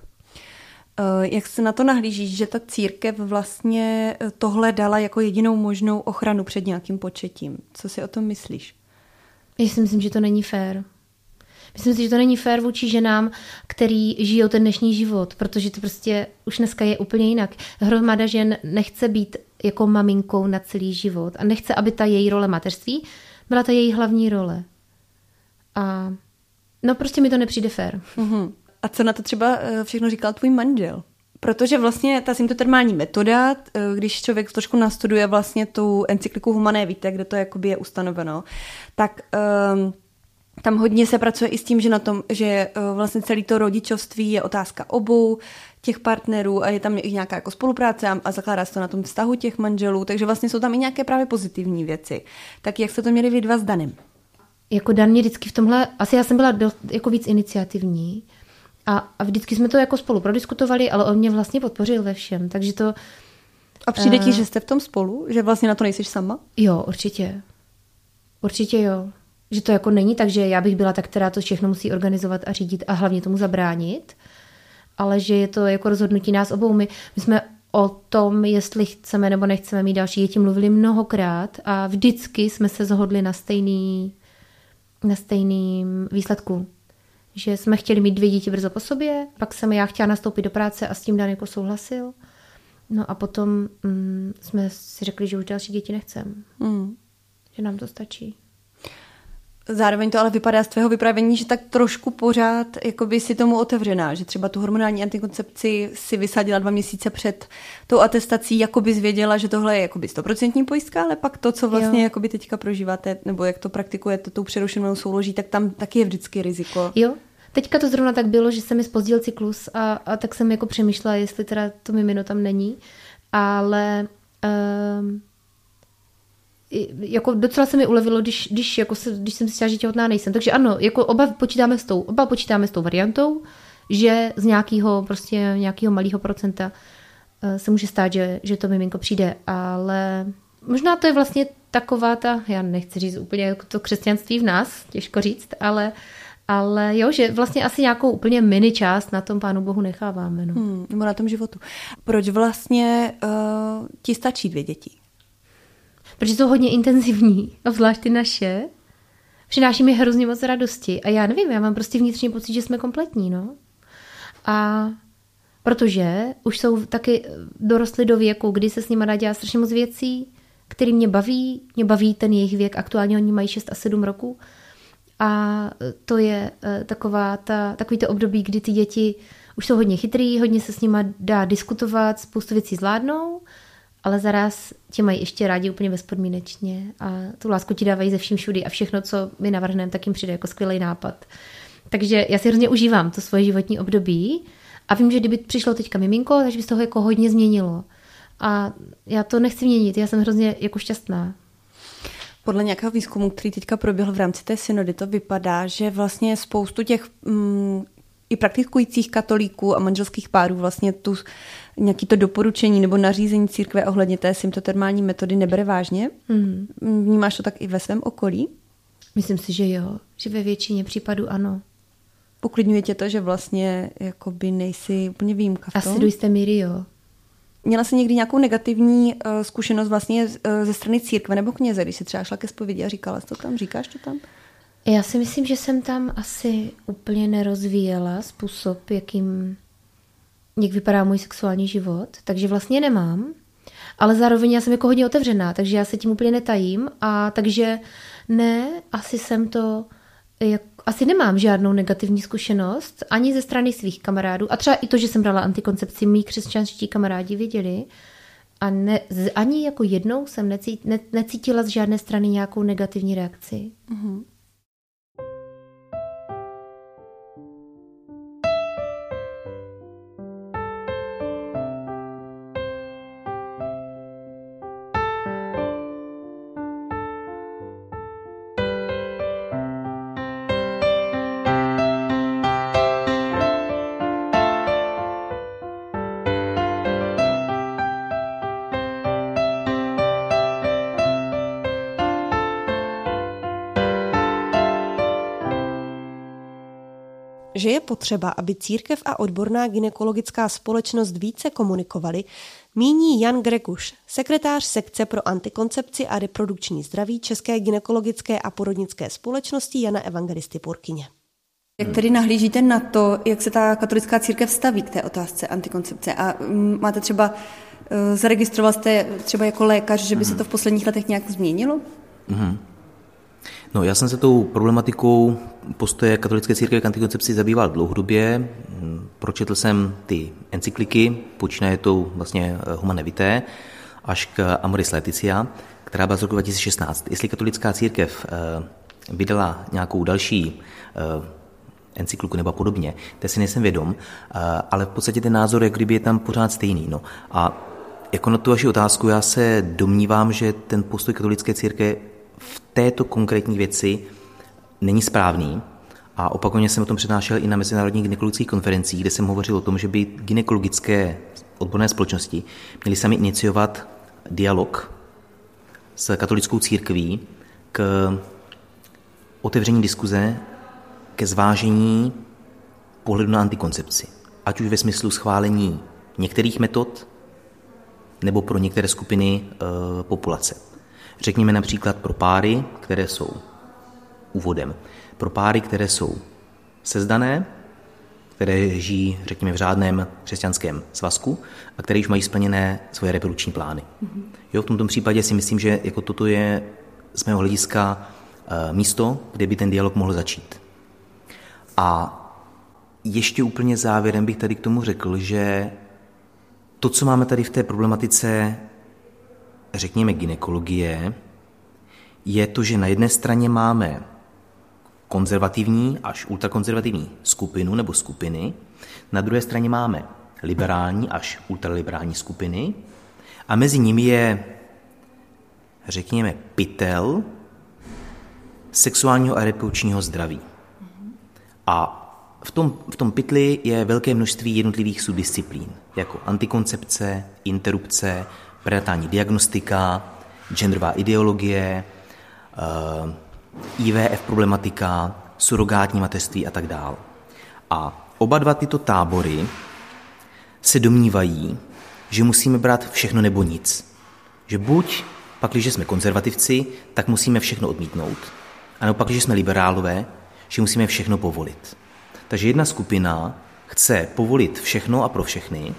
Eh, jak se na to nahlížíš, že ta církev vlastně eh, tohle dala jako jedinou možnou ochranu před nějakým početím? Co si o tom myslíš? Já si myslím, že to není fér. Myslím si, že to není fér vůči ženám, který žijou ten dnešní život, protože to prostě už dneska je úplně jinak. Hromada žen nechce být jako maminkou na celý život a nechce, aby ta její role mateřství byla ta její hlavní role. A no prostě mi to nepřijde fér. Mm-hmm. A co na to třeba eh, všechno říkal tvůj manžel? Protože vlastně ta symptotermální metoda, eh, když člověk trošku nastuduje vlastně tu encykliku Humané víte, kde to jakoby je ustanoveno, tak um, tam hodně se pracuje i s tím, že na tom, že eh, vlastně celý to rodičovství je otázka obou těch partnerů a je tam i nějaká jako spolupráce a, zakládá se to na tom vztahu těch manželů, takže vlastně jsou tam i nějaké právě pozitivní věci. Tak jak jste to měli vy dva s Danem? Jako Dan mě vždycky v tomhle, asi já jsem byla dost, jako víc iniciativní a, a vždycky jsme to jako spolu prodiskutovali, ale on mě vlastně podpořil ve všem, takže to... A přijde uh, ti, že jste v tom spolu? Že vlastně na to nejsi sama? Jo, určitě. Určitě jo. Že to jako není tak, že já bych byla ta, která to všechno musí organizovat a řídit a hlavně tomu zabránit, ale že je to jako rozhodnutí nás obou. My, my jsme o tom, jestli chceme nebo nechceme mít další děti, mluvili mnohokrát a vždycky jsme se zhodli na stejný, na stejným výsledku. Že jsme chtěli mít dvě děti brzo po sobě, pak jsem já chtěla nastoupit do práce a s tím Dan jako souhlasil. No a potom mm, jsme si řekli, že už další děti nechceme. Mm. Že nám to stačí. Zároveň to ale vypadá z tvého vyprávění, že tak trošku pořád jakoby si tomu otevřená, že třeba tu hormonální antikoncepci si vysadila dva měsíce před tou atestací, jako by zvěděla, že tohle je jakoby stoprocentní pojistka, ale pak to, co vlastně jo. jakoby teďka prožíváte, nebo jak to praktikujete tou přerušenou souloží, tak tam taky je vždycky riziko. Jo, Teďka to zrovna tak bylo, že se mi spozdil cyklus a, a tak jsem jako přemýšlela, jestli teda to mimino tam není, ale um, jako docela se mi ulevilo, když, když, jako se, když jsem si říkala, že těhotná nejsem. Takže ano, jako oba počítáme s tou, oba počítáme s tou variantou, že z nějakého prostě nějakého malého procenta eh, se může stát, že, že to miminko přijde, ale možná to je vlastně taková ta, já nechci říct úplně jako to křesťanství v nás, těžko říct, ale ale jo, že vlastně asi nějakou úplně mini část na tom Pánu Bohu necháváme. No. Hmm, nebo na tom životu. Proč vlastně uh, ti stačí dvě děti? Protože jsou hodně intenzivní, obzvlášť ty naše. Přináší mi hrozně moc radosti a já nevím, já mám prostě vnitřní pocit, že jsme kompletní, no. A protože už jsou taky dorostli do věku, kdy se s nimi dá dělat strašně moc věcí, které mě baví, mě baví ten jejich věk, aktuálně oni mají 6 a 7 roku a to je eh, taková ta, takový to období, kdy ty děti už jsou hodně chytrý, hodně se s nimi dá diskutovat, spoustu věcí zvládnou ale zaraz tě mají ještě rádi úplně bezpodmínečně a tu lásku ti dávají ze vším všudy a všechno, co my navrhneme, tak jim přijde jako skvělý nápad. Takže já si hrozně užívám to svoje životní období a vím, že kdyby přišlo teďka miminko, takže by se toho jako hodně změnilo. A já to nechci měnit, já jsem hrozně jako šťastná. Podle nějakého výzkumu, který teďka proběhl v rámci té synody, to vypadá, že vlastně spoustu těch mm, i praktikujících katolíků a manželských párů vlastně tu nějaký to doporučení nebo nařízení církve ohledně té symptotermální metody nebere vážně. Mm. Vnímáš to tak i ve svém okolí? Myslím si, že jo, že ve většině případů ano. Poklidňuje tě to, že vlastně jakoby nejsi úplně výjimka v tom? Asi do jisté míry jo. Měla jsi někdy nějakou negativní uh, zkušenost vlastně uh, ze strany církve nebo kněze, když jsi třeba šla ke zpovědi a říkala to tam, říkáš to tam? Já si myslím, že jsem tam asi úplně nerozvíjela způsob, jakým jak vypadá můj sexuální život, takže vlastně nemám. Ale zároveň já jsem jako hodně otevřená, takže já se tím úplně netajím a takže ne, asi jsem to, jak, asi nemám žádnou negativní zkušenost ani ze strany svých kamarádů a třeba i to, že jsem brala antikoncepci, mý křesťanští kamarádi věděli a ne, ani jako jednou jsem necít, ne, necítila z žádné strany nějakou negativní reakci. Mm-hmm. Že je potřeba, aby církev a odborná ginekologická společnost více komunikovali, míní Jan Grekuš, sekretář sekce pro antikoncepci a reprodukční zdraví České ginekologické a porodnické společnosti Jana Evangelisty Purkyně. Jak tedy nahlížíte na to, jak se ta katolická církev staví k té otázce antikoncepce? A mm, máte třeba, eh, zaregistroval jste třeba jako lékař, že by se to v posledních letech nějak změnilo? Mm-hmm. No, já jsem se tou problematikou postoje katolické církve k antikoncepci zabýval dlouhodobě. Pročetl jsem ty encykliky, počínaje tou vlastně eh, Humane Vitae, až k Amoris Laetitia, která byla z roku 2016. Jestli katolická církev eh, vydala nějakou další uh, encykliku nebo podobně, to si nejsem vědom, ale v podstatě ten názor, jak kdyby je tam pořád stejný. No. A jako na tu vaši otázku, já se domnívám, že ten postoj katolické církve v této konkrétní věci není správný. A opakovaně jsem o tom přednášel i na mezinárodních gynekologických konferencích, kde jsem hovořil o tom, že by gynekologické odborné společnosti měly sami iniciovat dialog s katolickou církví k otevření diskuze ke zvážení pohledu na antikoncepci. Ať už ve smyslu schválení některých metod, nebo pro některé skupiny e, populace. Řekněme například pro páry, které jsou úvodem, pro páry, které jsou sezdané, které žijí, řekněme, v řádném křesťanském svazku a které již mají splněné svoje reprodukční plány. Mm-hmm. Jo, v tomto případě si myslím, že jako toto je z mého hlediska e, místo, kde by ten dialog mohl začít. A ještě úplně závěrem bych tady k tomu řekl, že to, co máme tady v té problematice, řekněme, ginekologie, je to, že na jedné straně máme konzervativní až ultrakonzervativní skupinu nebo skupiny, na druhé straně máme liberální až ultraliberální skupiny a mezi nimi je, řekněme, pytel sexuálního a reprodukčního zdraví. A v tom, v tom pytli je velké množství jednotlivých subdisciplín, jako antikoncepce, interrupce, prenatální diagnostika, genderová ideologie, eh, IVF problematika, surogátní mateřství a tak dále. A oba dva tyto tábory se domnívají, že musíme brát všechno nebo nic. Že buď pak, když jsme konzervativci, tak musíme všechno odmítnout, a pak, když jsme liberálové, že musíme všechno povolit. Takže jedna skupina chce povolit všechno a pro všechny,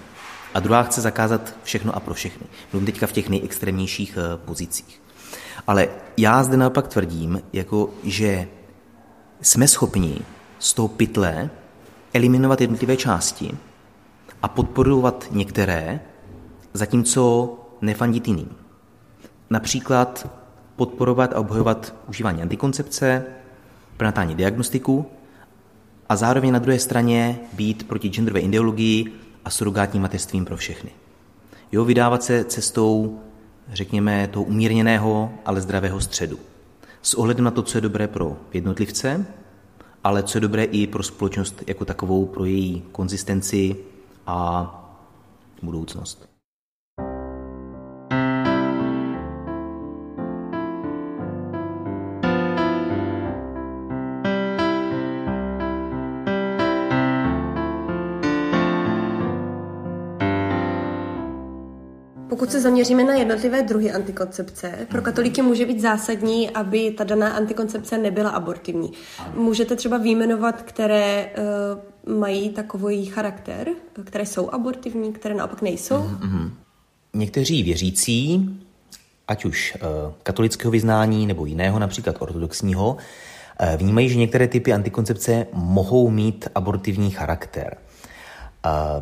a druhá chce zakázat všechno a pro všechny. Mluvím teďka v těch nejextrémnějších eh, pozicích. Ale já zde naopak tvrdím, jako, že jsme schopni z toho pytle eliminovat jednotlivé části a podporovat některé, zatímco nefandit jiným. Například podporovat a obhajovat užívání antikoncepce, prenatální diagnostiku a zároveň na druhé straně být proti genderové ideologii a surogátním mateřstvím pro všechny. Jo, vydávat se cestou, řekněme, toho umírněného, ale zdravého středu. S ohledem na to, co je dobré pro jednotlivce, ale co je dobré i pro společnost jako takovou, pro její konzistenci a budoucnost. Se zaměříme na jednotlivé druhy antikoncepce, pro katolíky může být zásadní, aby ta daná antikoncepce nebyla abortivní. Můžete třeba výjmenovat, které uh, mají takový charakter, které jsou abortivní, které naopak nejsou? Mm-hmm. Někteří věřící, ať už uh, katolického vyznání nebo jiného, například ortodoxního, uh, vnímají, že některé typy antikoncepce mohou mít abortivní charakter.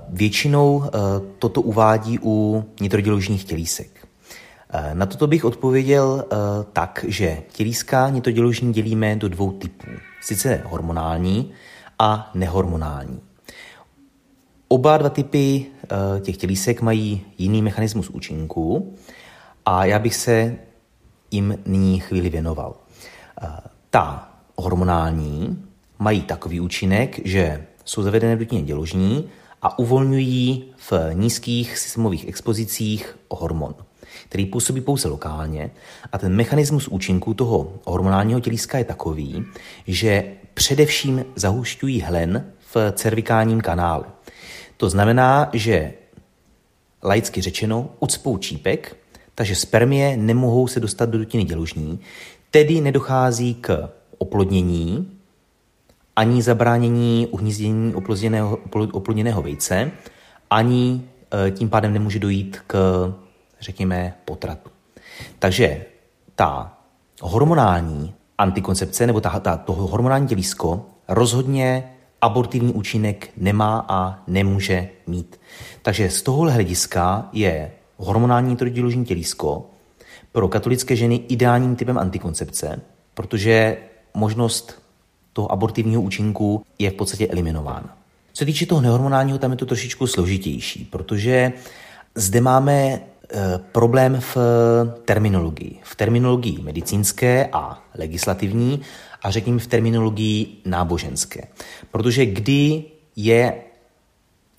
Většinou e, toto uvádí u nitroděložních tělísek. E, na toto bych odpověděl e, tak, že tělíska nitroděložní dělíme do dvou typů. Sice hormonální a nehormonální. Oba dva typy těch tělísek mají jiný mechanismus účinku a já bych se jim nyní chvíli věnoval. Ta hormonální mají takový účinek, že jsou zavedené do děložní a uvolňují v nízkých systémových expozicích hormon, který působí pouze lokálně a ten mechanismus účinku toho hormonálního tělíska je takový, že především zahušťují hlen v cervikálním kanálu. To znamená, že laicky řečeno ucpou čípek, takže spermie nemohou se dostat do dutiny děložní, tedy nedochází k oplodnění ani zabránění uhnízdění oplodněného vejce, ani e, tím pádem nemůže dojít k, řekněme, potratu. Takže ta hormonální antikoncepce nebo ta, ta, to hormonální tělísko rozhodně abortivní účinek nemá a nemůže mít. Takže z tohohle hlediska je hormonální trojděložní tělísko pro katolické ženy ideálním typem antikoncepce, protože možnost toho abortivního účinku je v podstatě eliminována. Co se týče toho nehormonálního, tam je to trošičku složitější, protože zde máme e, problém v terminologii. V terminologii medicínské a legislativní a řekněme v terminologii náboženské. Protože kdy je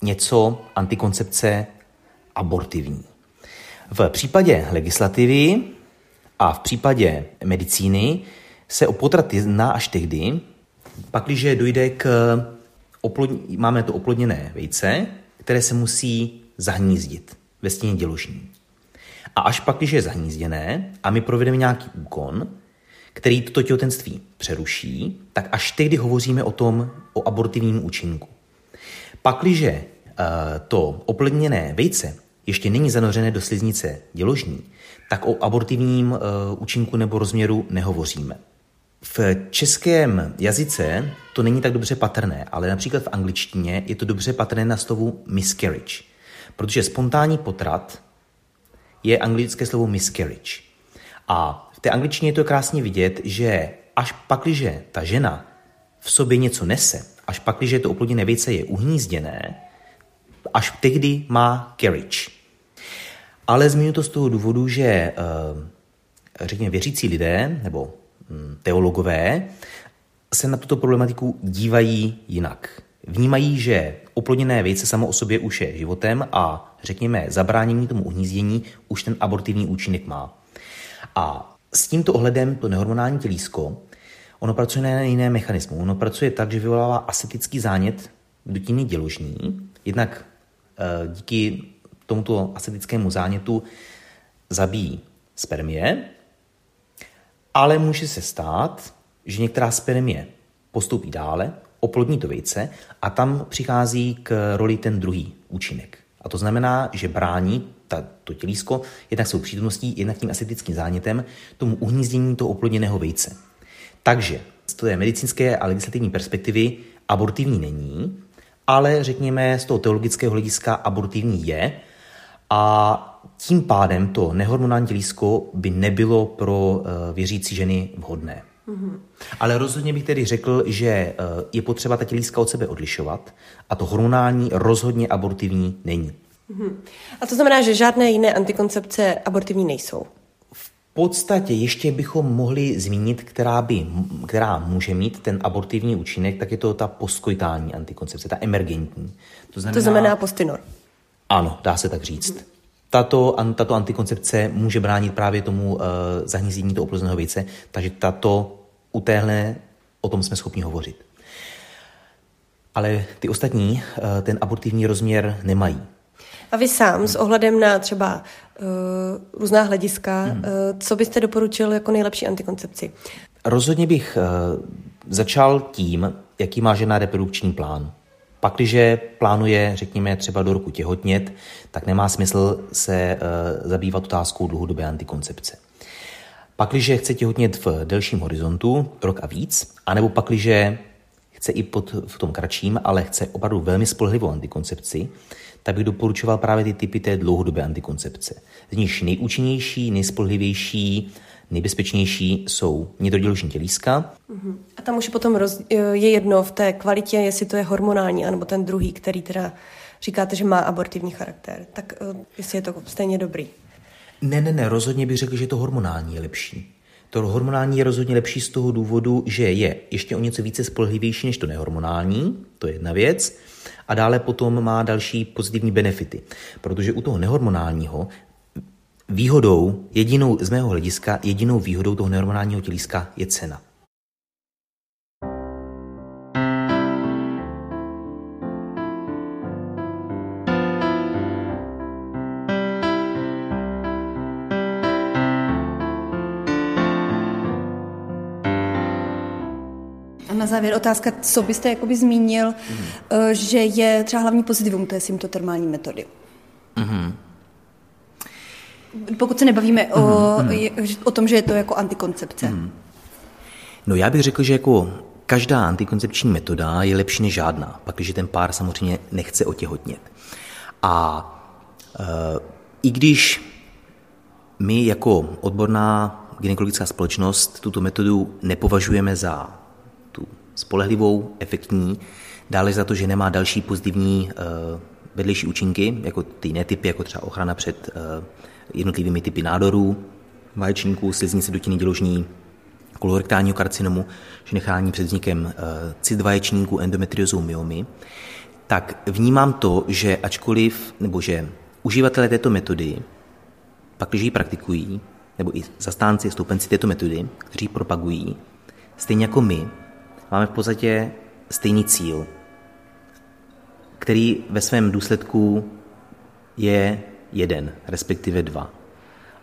něco antikoncepce abortivní? V případě legislativy a v případě medicíny se o potrat jedná až tehdy, pakliže dojde k oplodní, máme to oplodněné vejce, které se musí zahnízdit ve stěně děložní. A až pak, když je zahnízděné a my provedeme nějaký úkon, který toto těhotenství přeruší, tak až tehdy hovoříme o tom, o abortivním účinku. Pakliže uh, to oplodněné vejce ještě není zanořené do sliznice děložní, tak o abortivním uh, účinku nebo rozměru nehovoříme. V českém jazyce to není tak dobře patrné, ale například v angličtině je to dobře patrné na slovu miscarriage, protože spontánní potrat je anglické slovo miscarriage. A v té angličtině je to krásně vidět, že až pakliže ta žena v sobě něco nese, až pakliže to oplodněné vejce je uhnízděné, až tehdy má carriage. Ale zmiňuji to z toho důvodu, že eh, řekněme věřící lidé nebo teologové se na tuto problematiku dívají jinak. Vnímají, že oplodněné vejce samo o sobě už je životem a řekněme zabránění tomu uhnízdění už ten abortivní účinek má. A s tímto ohledem to nehormonální tělísko, ono pracuje na jiné mechanismu. Ono pracuje tak, že vyvolává asetický zánět dutiny děložní, jednak e, díky tomuto asetickému zánětu zabíjí spermie, ale může se stát, že některá spermie postoupí dále, oplodní to vejce a tam přichází k roli ten druhý účinek. A to znamená, že brání ta, to tělísko jednak svou přítomností, jednak tím asetickým zánětem tomu uhnízdění toho oplodněného vejce. Takže z té medicínské a legislativní perspektivy abortivní není, ale řekněme z toho teologického hlediska abortivní je a tím pádem to nehormonální tělísko by nebylo pro eh, věřící ženy vhodné. Mm-hmm. Ale rozhodně bych tedy řekl, že eh, je potřeba ta tělíska od sebe odlišovat a to hormonální rozhodně abortivní není. Mm-hmm. A to znamená, že žádné jiné antikoncepce abortivní nejsou? V podstatě ještě bychom mohli zmínit, která, by, která může mít ten abortivní účinek, tak je to ta postkoitální antikoncepce, ta emergentní. To znamená, to znamená postinor. Ano, dá se tak říct. Mm-hmm. Tato, tato antikoncepce může bránit právě tomu uh, zahnízdění toho oplozného vejce, takže tato u téhle o tom jsme schopni hovořit. Ale ty ostatní uh, ten abortivní rozměr nemají. A vy sám s ohledem na třeba uh, různá hlediska, hmm. uh, co byste doporučil jako nejlepší antikoncepci? Rozhodně bych uh, začal tím, jaký má žena reprodukční plán. Pak, když plánuje, řekněme, třeba do roku těhotnět, tak nemá smysl se uh, zabývat otázkou dlouhodobé antikoncepce. Pakliže chce těhotnět v delším horizontu, rok a víc, anebo pakliže chce i pod, v tom kratším, ale chce opravdu velmi spolehlivou antikoncepci, tak bych doporučoval právě ty typy té dlouhodobé antikoncepce. Z nich nejúčinnější, nejspolehlivější, nejbezpečnější jsou nitroděložní tělíska. Uh-huh. A tam už potom roz, je jedno v té kvalitě, jestli to je hormonální, anebo ten druhý, který teda říkáte, že má abortivní charakter. Tak uh, jestli je to stejně dobrý. Ne, ne, ne, rozhodně bych řekl, že to hormonální je lepší. To hormonální je rozhodně lepší z toho důvodu, že je ještě o něco více spolehlivější než to nehormonální, to je jedna věc. A dále potom má další pozitivní benefity, protože u toho nehormonálního výhodou, jedinou z mého hlediska, jedinou výhodou toho nehormonálního tělíska je cena. na závěr otázka, co byste jakoby zmínil, mm. že je třeba hlavní pozitivum té symptotermální metody. Mm. Pokud se nebavíme o, mm. o tom, že je to jako antikoncepce. Mm. No já bych řekl, že jako každá antikoncepční metoda je lepší než žádná, pak když ten pár samozřejmě nechce otěhotnět. A e, i když my jako odborná gynekologická společnost tuto metodu nepovažujeme za tu spolehlivou, efektní, dále za to, že nemá další pozitivní uh, vedlejší účinky, jako ty jiné typy, jako třeba ochrana před uh, jednotlivými typy nádorů, vaječníků, sliznice dutiny děložní, kolorektálního karcinomu, že nechání před vznikem uh, cit vaječníků, endometriozou, myomy, tak vnímám to, že ačkoliv, nebo že uživatelé této metody, pak když ji praktikují, nebo i zastánci, stoupenci této metody, kteří propagují, stejně jako my, máme v podstatě stejný cíl, který ve svém důsledku je jeden, respektive dva.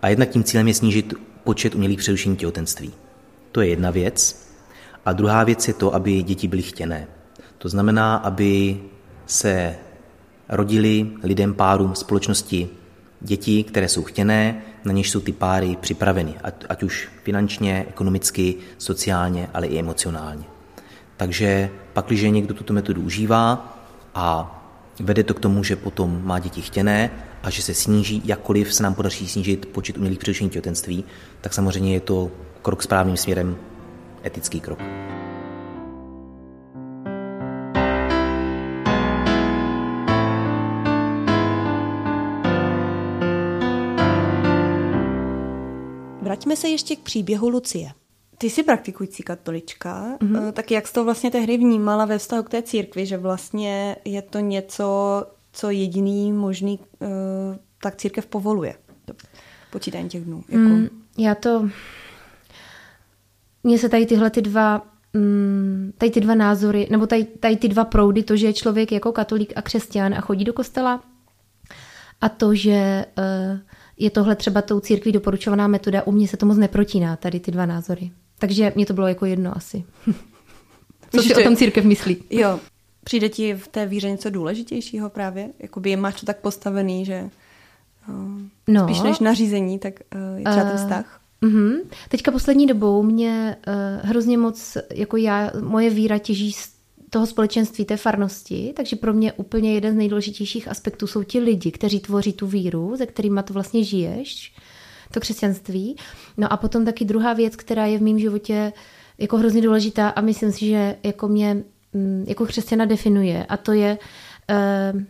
A jednak tím cílem je snížit počet umělých přerušení těhotenství. To je jedna věc. A druhá věc je to, aby děti byly chtěné. To znamená, aby se rodili lidem, párům, společnosti děti, které jsou chtěné, na něž jsou ty páry připraveny, ať, ať už finančně, ekonomicky, sociálně, ale i emocionálně. Takže pak, když někdo tuto metodu užívá a vede to k tomu, že potom má děti chtěné a že se sníží, jakkoliv se nám podaří snížit počet umělých přerušení těhotenství, tak samozřejmě je to krok správným směrem, etický krok. Vraťme se ještě k příběhu Lucie. Ty jsi praktikující katolička, mm-hmm. tak jak jsi to vlastně tehdy vnímala ve vztahu k té církvi, že vlastně je to něco, co jediný možný, uh, tak církev povoluje? Počítání těch dnů. Jako... Mm, já to... Mně se tady tyhle ty dva mm, tady ty dva názory, nebo tady, tady ty dva proudy, to, že je člověk jako katolík a křesťan a chodí do kostela a to, že uh, je tohle třeba tou církví doporučovaná metoda, u mě se to moc neprotíná, tady ty dva názory. Takže mě to bylo jako jedno asi. Co si o tom církev myslí? Jo. Přijde ti v té víře něco důležitějšího právě? Jakoby máš to tak postavený, že uh, no. spíš než nařízení, tak uh, je třeba ten vztah? Uh, Teďka poslední dobou mě uh, hrozně moc, jako já, moje víra těží z toho společenství, té farnosti, takže pro mě úplně jeden z nejdůležitějších aspektů jsou ti lidi, kteří tvoří tu víru, ze kterými to vlastně žiješ, to křesťanství. No a potom taky druhá věc, která je v mém životě jako hrozně důležitá a myslím si, že jako mě mm, jako křesťana definuje a to je uh,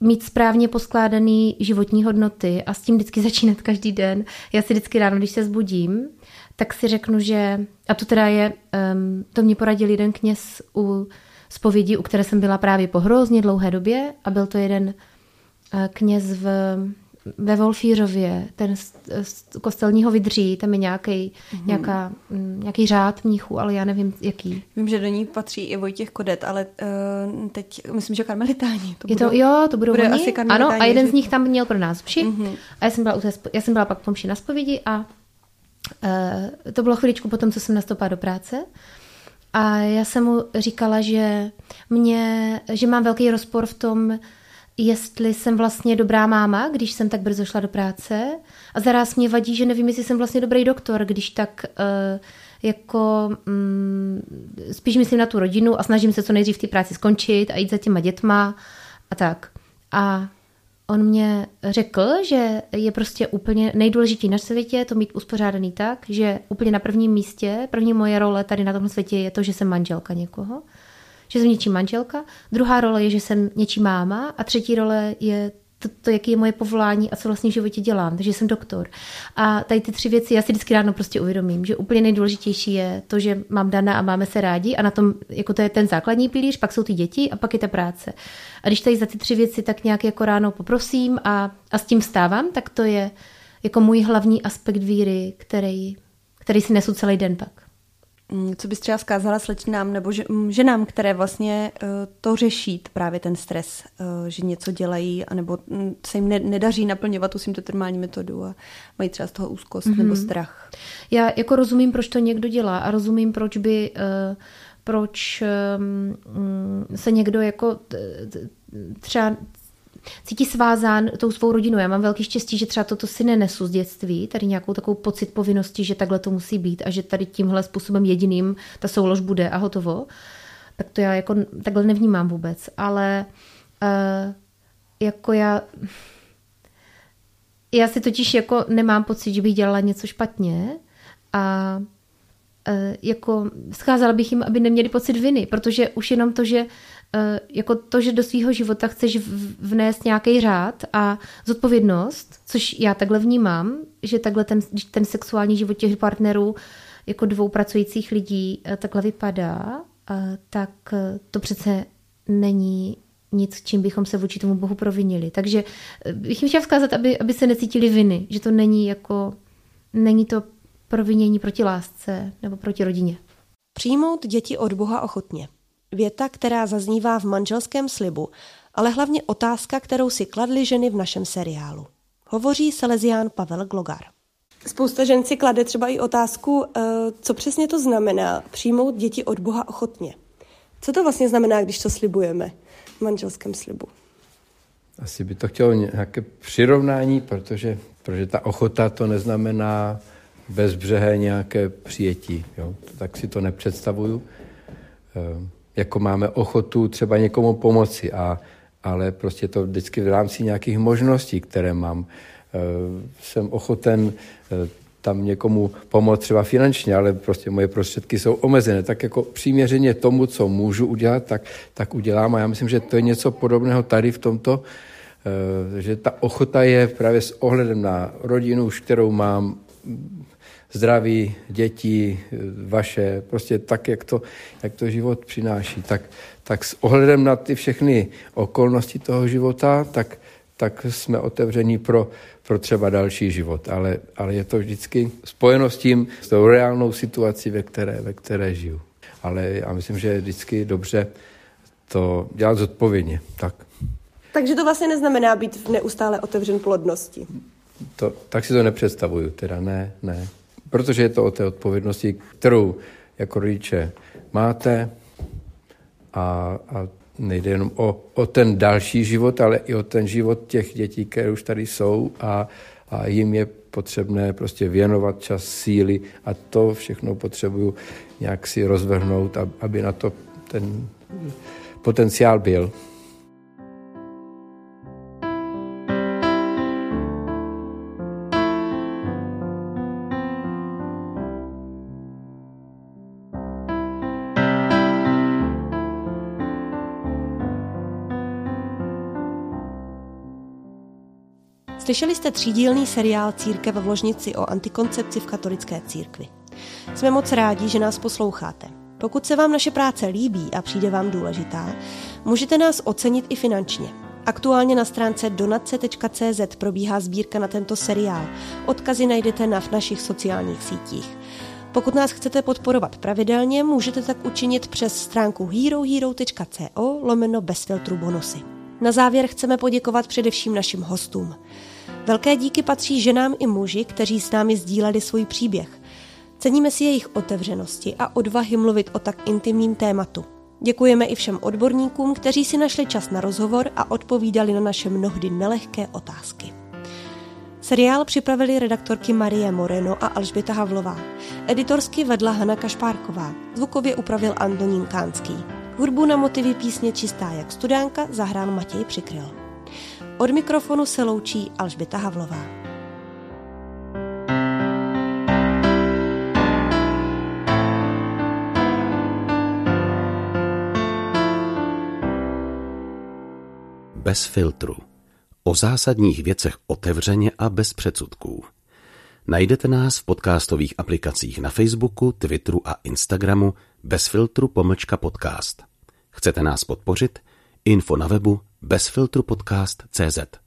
mít správně poskládaný životní hodnoty a s tím vždycky začínat každý den. Já si vždycky ráno, když se zbudím, tak si řeknu, že, a to teda je, um, to mě poradil jeden kněz u zpovědi, u které jsem byla právě po hrozně dlouhé době a byl to jeden uh, kněz v, ve Wolfířově, ten z, z kostelního vydří, tam je nějaký, mm-hmm. nějaká, um, nějaký řád mnichů, ale já nevím, jaký. Vím, že do ní patří i Vojtěch Kodet, ale uh, teď myslím, že karmelitáni. To je budou, to, jo, to budou bude oni. Asi ano, a jeden že... z nich tam měl pro nás vši. Mm-hmm. A já jsem byla, u té, já jsem byla pak pomši na zpovědi a Uh, to bylo chviličku potom, co jsem nastoupila do práce. A já jsem mu říkala, že, mě, že mám velký rozpor v tom, jestli jsem vlastně dobrá máma, když jsem tak brzo šla do práce. A zaraz mě vadí, že nevím, jestli jsem vlastně dobrý doktor, když tak uh, jako um, spíš myslím na tu rodinu a snažím se co nejdřív v té práci skončit a jít za těma dětma a tak. A on mě řekl, že je prostě úplně nejdůležitější na světě to mít uspořádaný tak, že úplně na prvním místě, první moje role tady na tomhle světě je to, že jsem manželka někoho, že jsem něčí manželka, druhá role je, že jsem něčí máma a třetí role je to, to, jaký je moje povolání a co vlastně v životě dělám, takže jsem doktor. A tady ty tři věci já si vždycky ráno prostě uvědomím, že úplně nejdůležitější je to, že mám Dana a máme se rádi a na tom, jako to je ten základní pilíř, pak jsou ty děti a pak je ta práce. A když tady za ty tři věci tak nějak jako ráno poprosím a, a s tím stávám, tak to je jako můj hlavní aspekt víry, který, který si nesu celý den pak. Mm, co bys třeba zkázala slečnám nebo mm, ženám, které vlastně uh, to řeší, právě ten stres, uh, že něco dělají, anebo mm, se jim ne, nedaří naplňovat tu symptotermální metodu a mají třeba z toho úzkost mm-hmm. nebo strach. Já jako rozumím, proč to někdo dělá a rozumím, proč by uh, proč um, se někdo jako třeba cítí svázán tou svou rodinou. Já mám velký štěstí, že třeba toto si nenesu z dětství, tady nějakou takovou pocit povinnosti, že takhle to musí být a že tady tímhle způsobem jediným ta soulož bude a hotovo. Tak to já jako takhle nevnímám vůbec, ale uh, jako já já si totiž jako nemám pocit, že bych dělala něco špatně a e, jako scházela bych jim, aby neměli pocit viny, protože už jenom to, že jako to, že do svého života chceš vnést nějaký řád a zodpovědnost, což já takhle vnímám, že takhle ten, ten sexuální život těch partnerů jako dvou pracujících lidí e, takhle vypadá, tak to přece není nic, čím bychom se vůči tomu Bohu provinili. Takže bych jim chtěla vzkázat, aby, aby se necítili viny, že to není jako, není to provinění proti lásce nebo proti rodině. Přijmout děti od Boha ochotně. Věta, která zaznívá v manželském slibu, ale hlavně otázka, kterou si kladly ženy v našem seriálu. Hovoří Salesián Pavel Glogar. Spousta žen si klade třeba i otázku, eh, co přesně to znamená přijmout děti od Boha ochotně. Co to vlastně znamená, když to slibujeme v manželském slibu? Asi by to chtělo nějaké přirovnání, protože, protože ta ochota to neznamená bezbřehé nějaké přijetí. Jo? Tak si to nepředstavuju. Jako máme ochotu třeba někomu pomoci, a, ale prostě to vždycky v rámci nějakých možností, které mám. E, jsem ochoten e, tam někomu pomoct třeba finančně, ale prostě moje prostředky jsou omezené. Tak jako příměřeně tomu, co můžu udělat, tak, tak udělám. A já myslím, že to je něco podobného tady v tomto, že ta ochota je právě s ohledem na rodinu, už kterou mám, zdraví dětí, vaše, prostě tak, jak to, jak to život přináší. Tak, tak s ohledem na ty všechny okolnosti toho života, tak, tak jsme otevření pro, pro třeba další život. Ale, ale je to vždycky spojeno s tím, s tou reálnou situací, ve které, ve které žiju. Ale já myslím, že je vždycky dobře to dělat zodpovědně. Tak. Takže to vlastně neznamená být neustále otevřen plodnosti. To, tak si to nepředstavuju, teda ne, ne protože je to o té odpovědnosti, kterou jako rodiče máte a, a nejde jenom o, o ten další život, ale i o ten život těch dětí, které už tady jsou a, a jim je potřebné prostě věnovat čas, síly a to všechno potřebuju nějak si rozvrhnout, aby na to ten potenciál byl. Slyšeli jste třídílný seriál Církev v ložnici o antikoncepci v katolické církvi. Jsme moc rádi, že nás posloucháte. Pokud se vám naše práce líbí a přijde vám důležitá, můžete nás ocenit i finančně. Aktuálně na stránce donace.cz probíhá sbírka na tento seriál. Odkazy najdete na v našich sociálních sítích. Pokud nás chcete podporovat pravidelně, můžete tak učinit přes stránku herohero.co lomeno bez filtru bonusy. Na závěr chceme poděkovat především našim hostům. Velké díky patří ženám i muži, kteří s námi sdíleli svůj příběh. Ceníme si jejich otevřenosti a odvahy mluvit o tak intimním tématu. Děkujeme i všem odborníkům, kteří si našli čas na rozhovor a odpovídali na naše mnohdy nelehké otázky. Seriál připravili redaktorky Marie Moreno a Alžběta Havlová. Editorsky vedla Hana Kašpárková. Zvukově upravil Antonín Kánský. Hudbu na motivy písně Čistá jak studánka zahrál Matěj Přikryl. Od mikrofonu se loučí Alžběta Havlová. Bez filtru. O zásadních věcech otevřeně a bez předsudků. Najdete nás v podcastových aplikacích na Facebooku, Twitteru a Instagramu bez filtru pomlčka podcast. Chcete nás podpořit? Info na webu bezfiltrupodcast.cz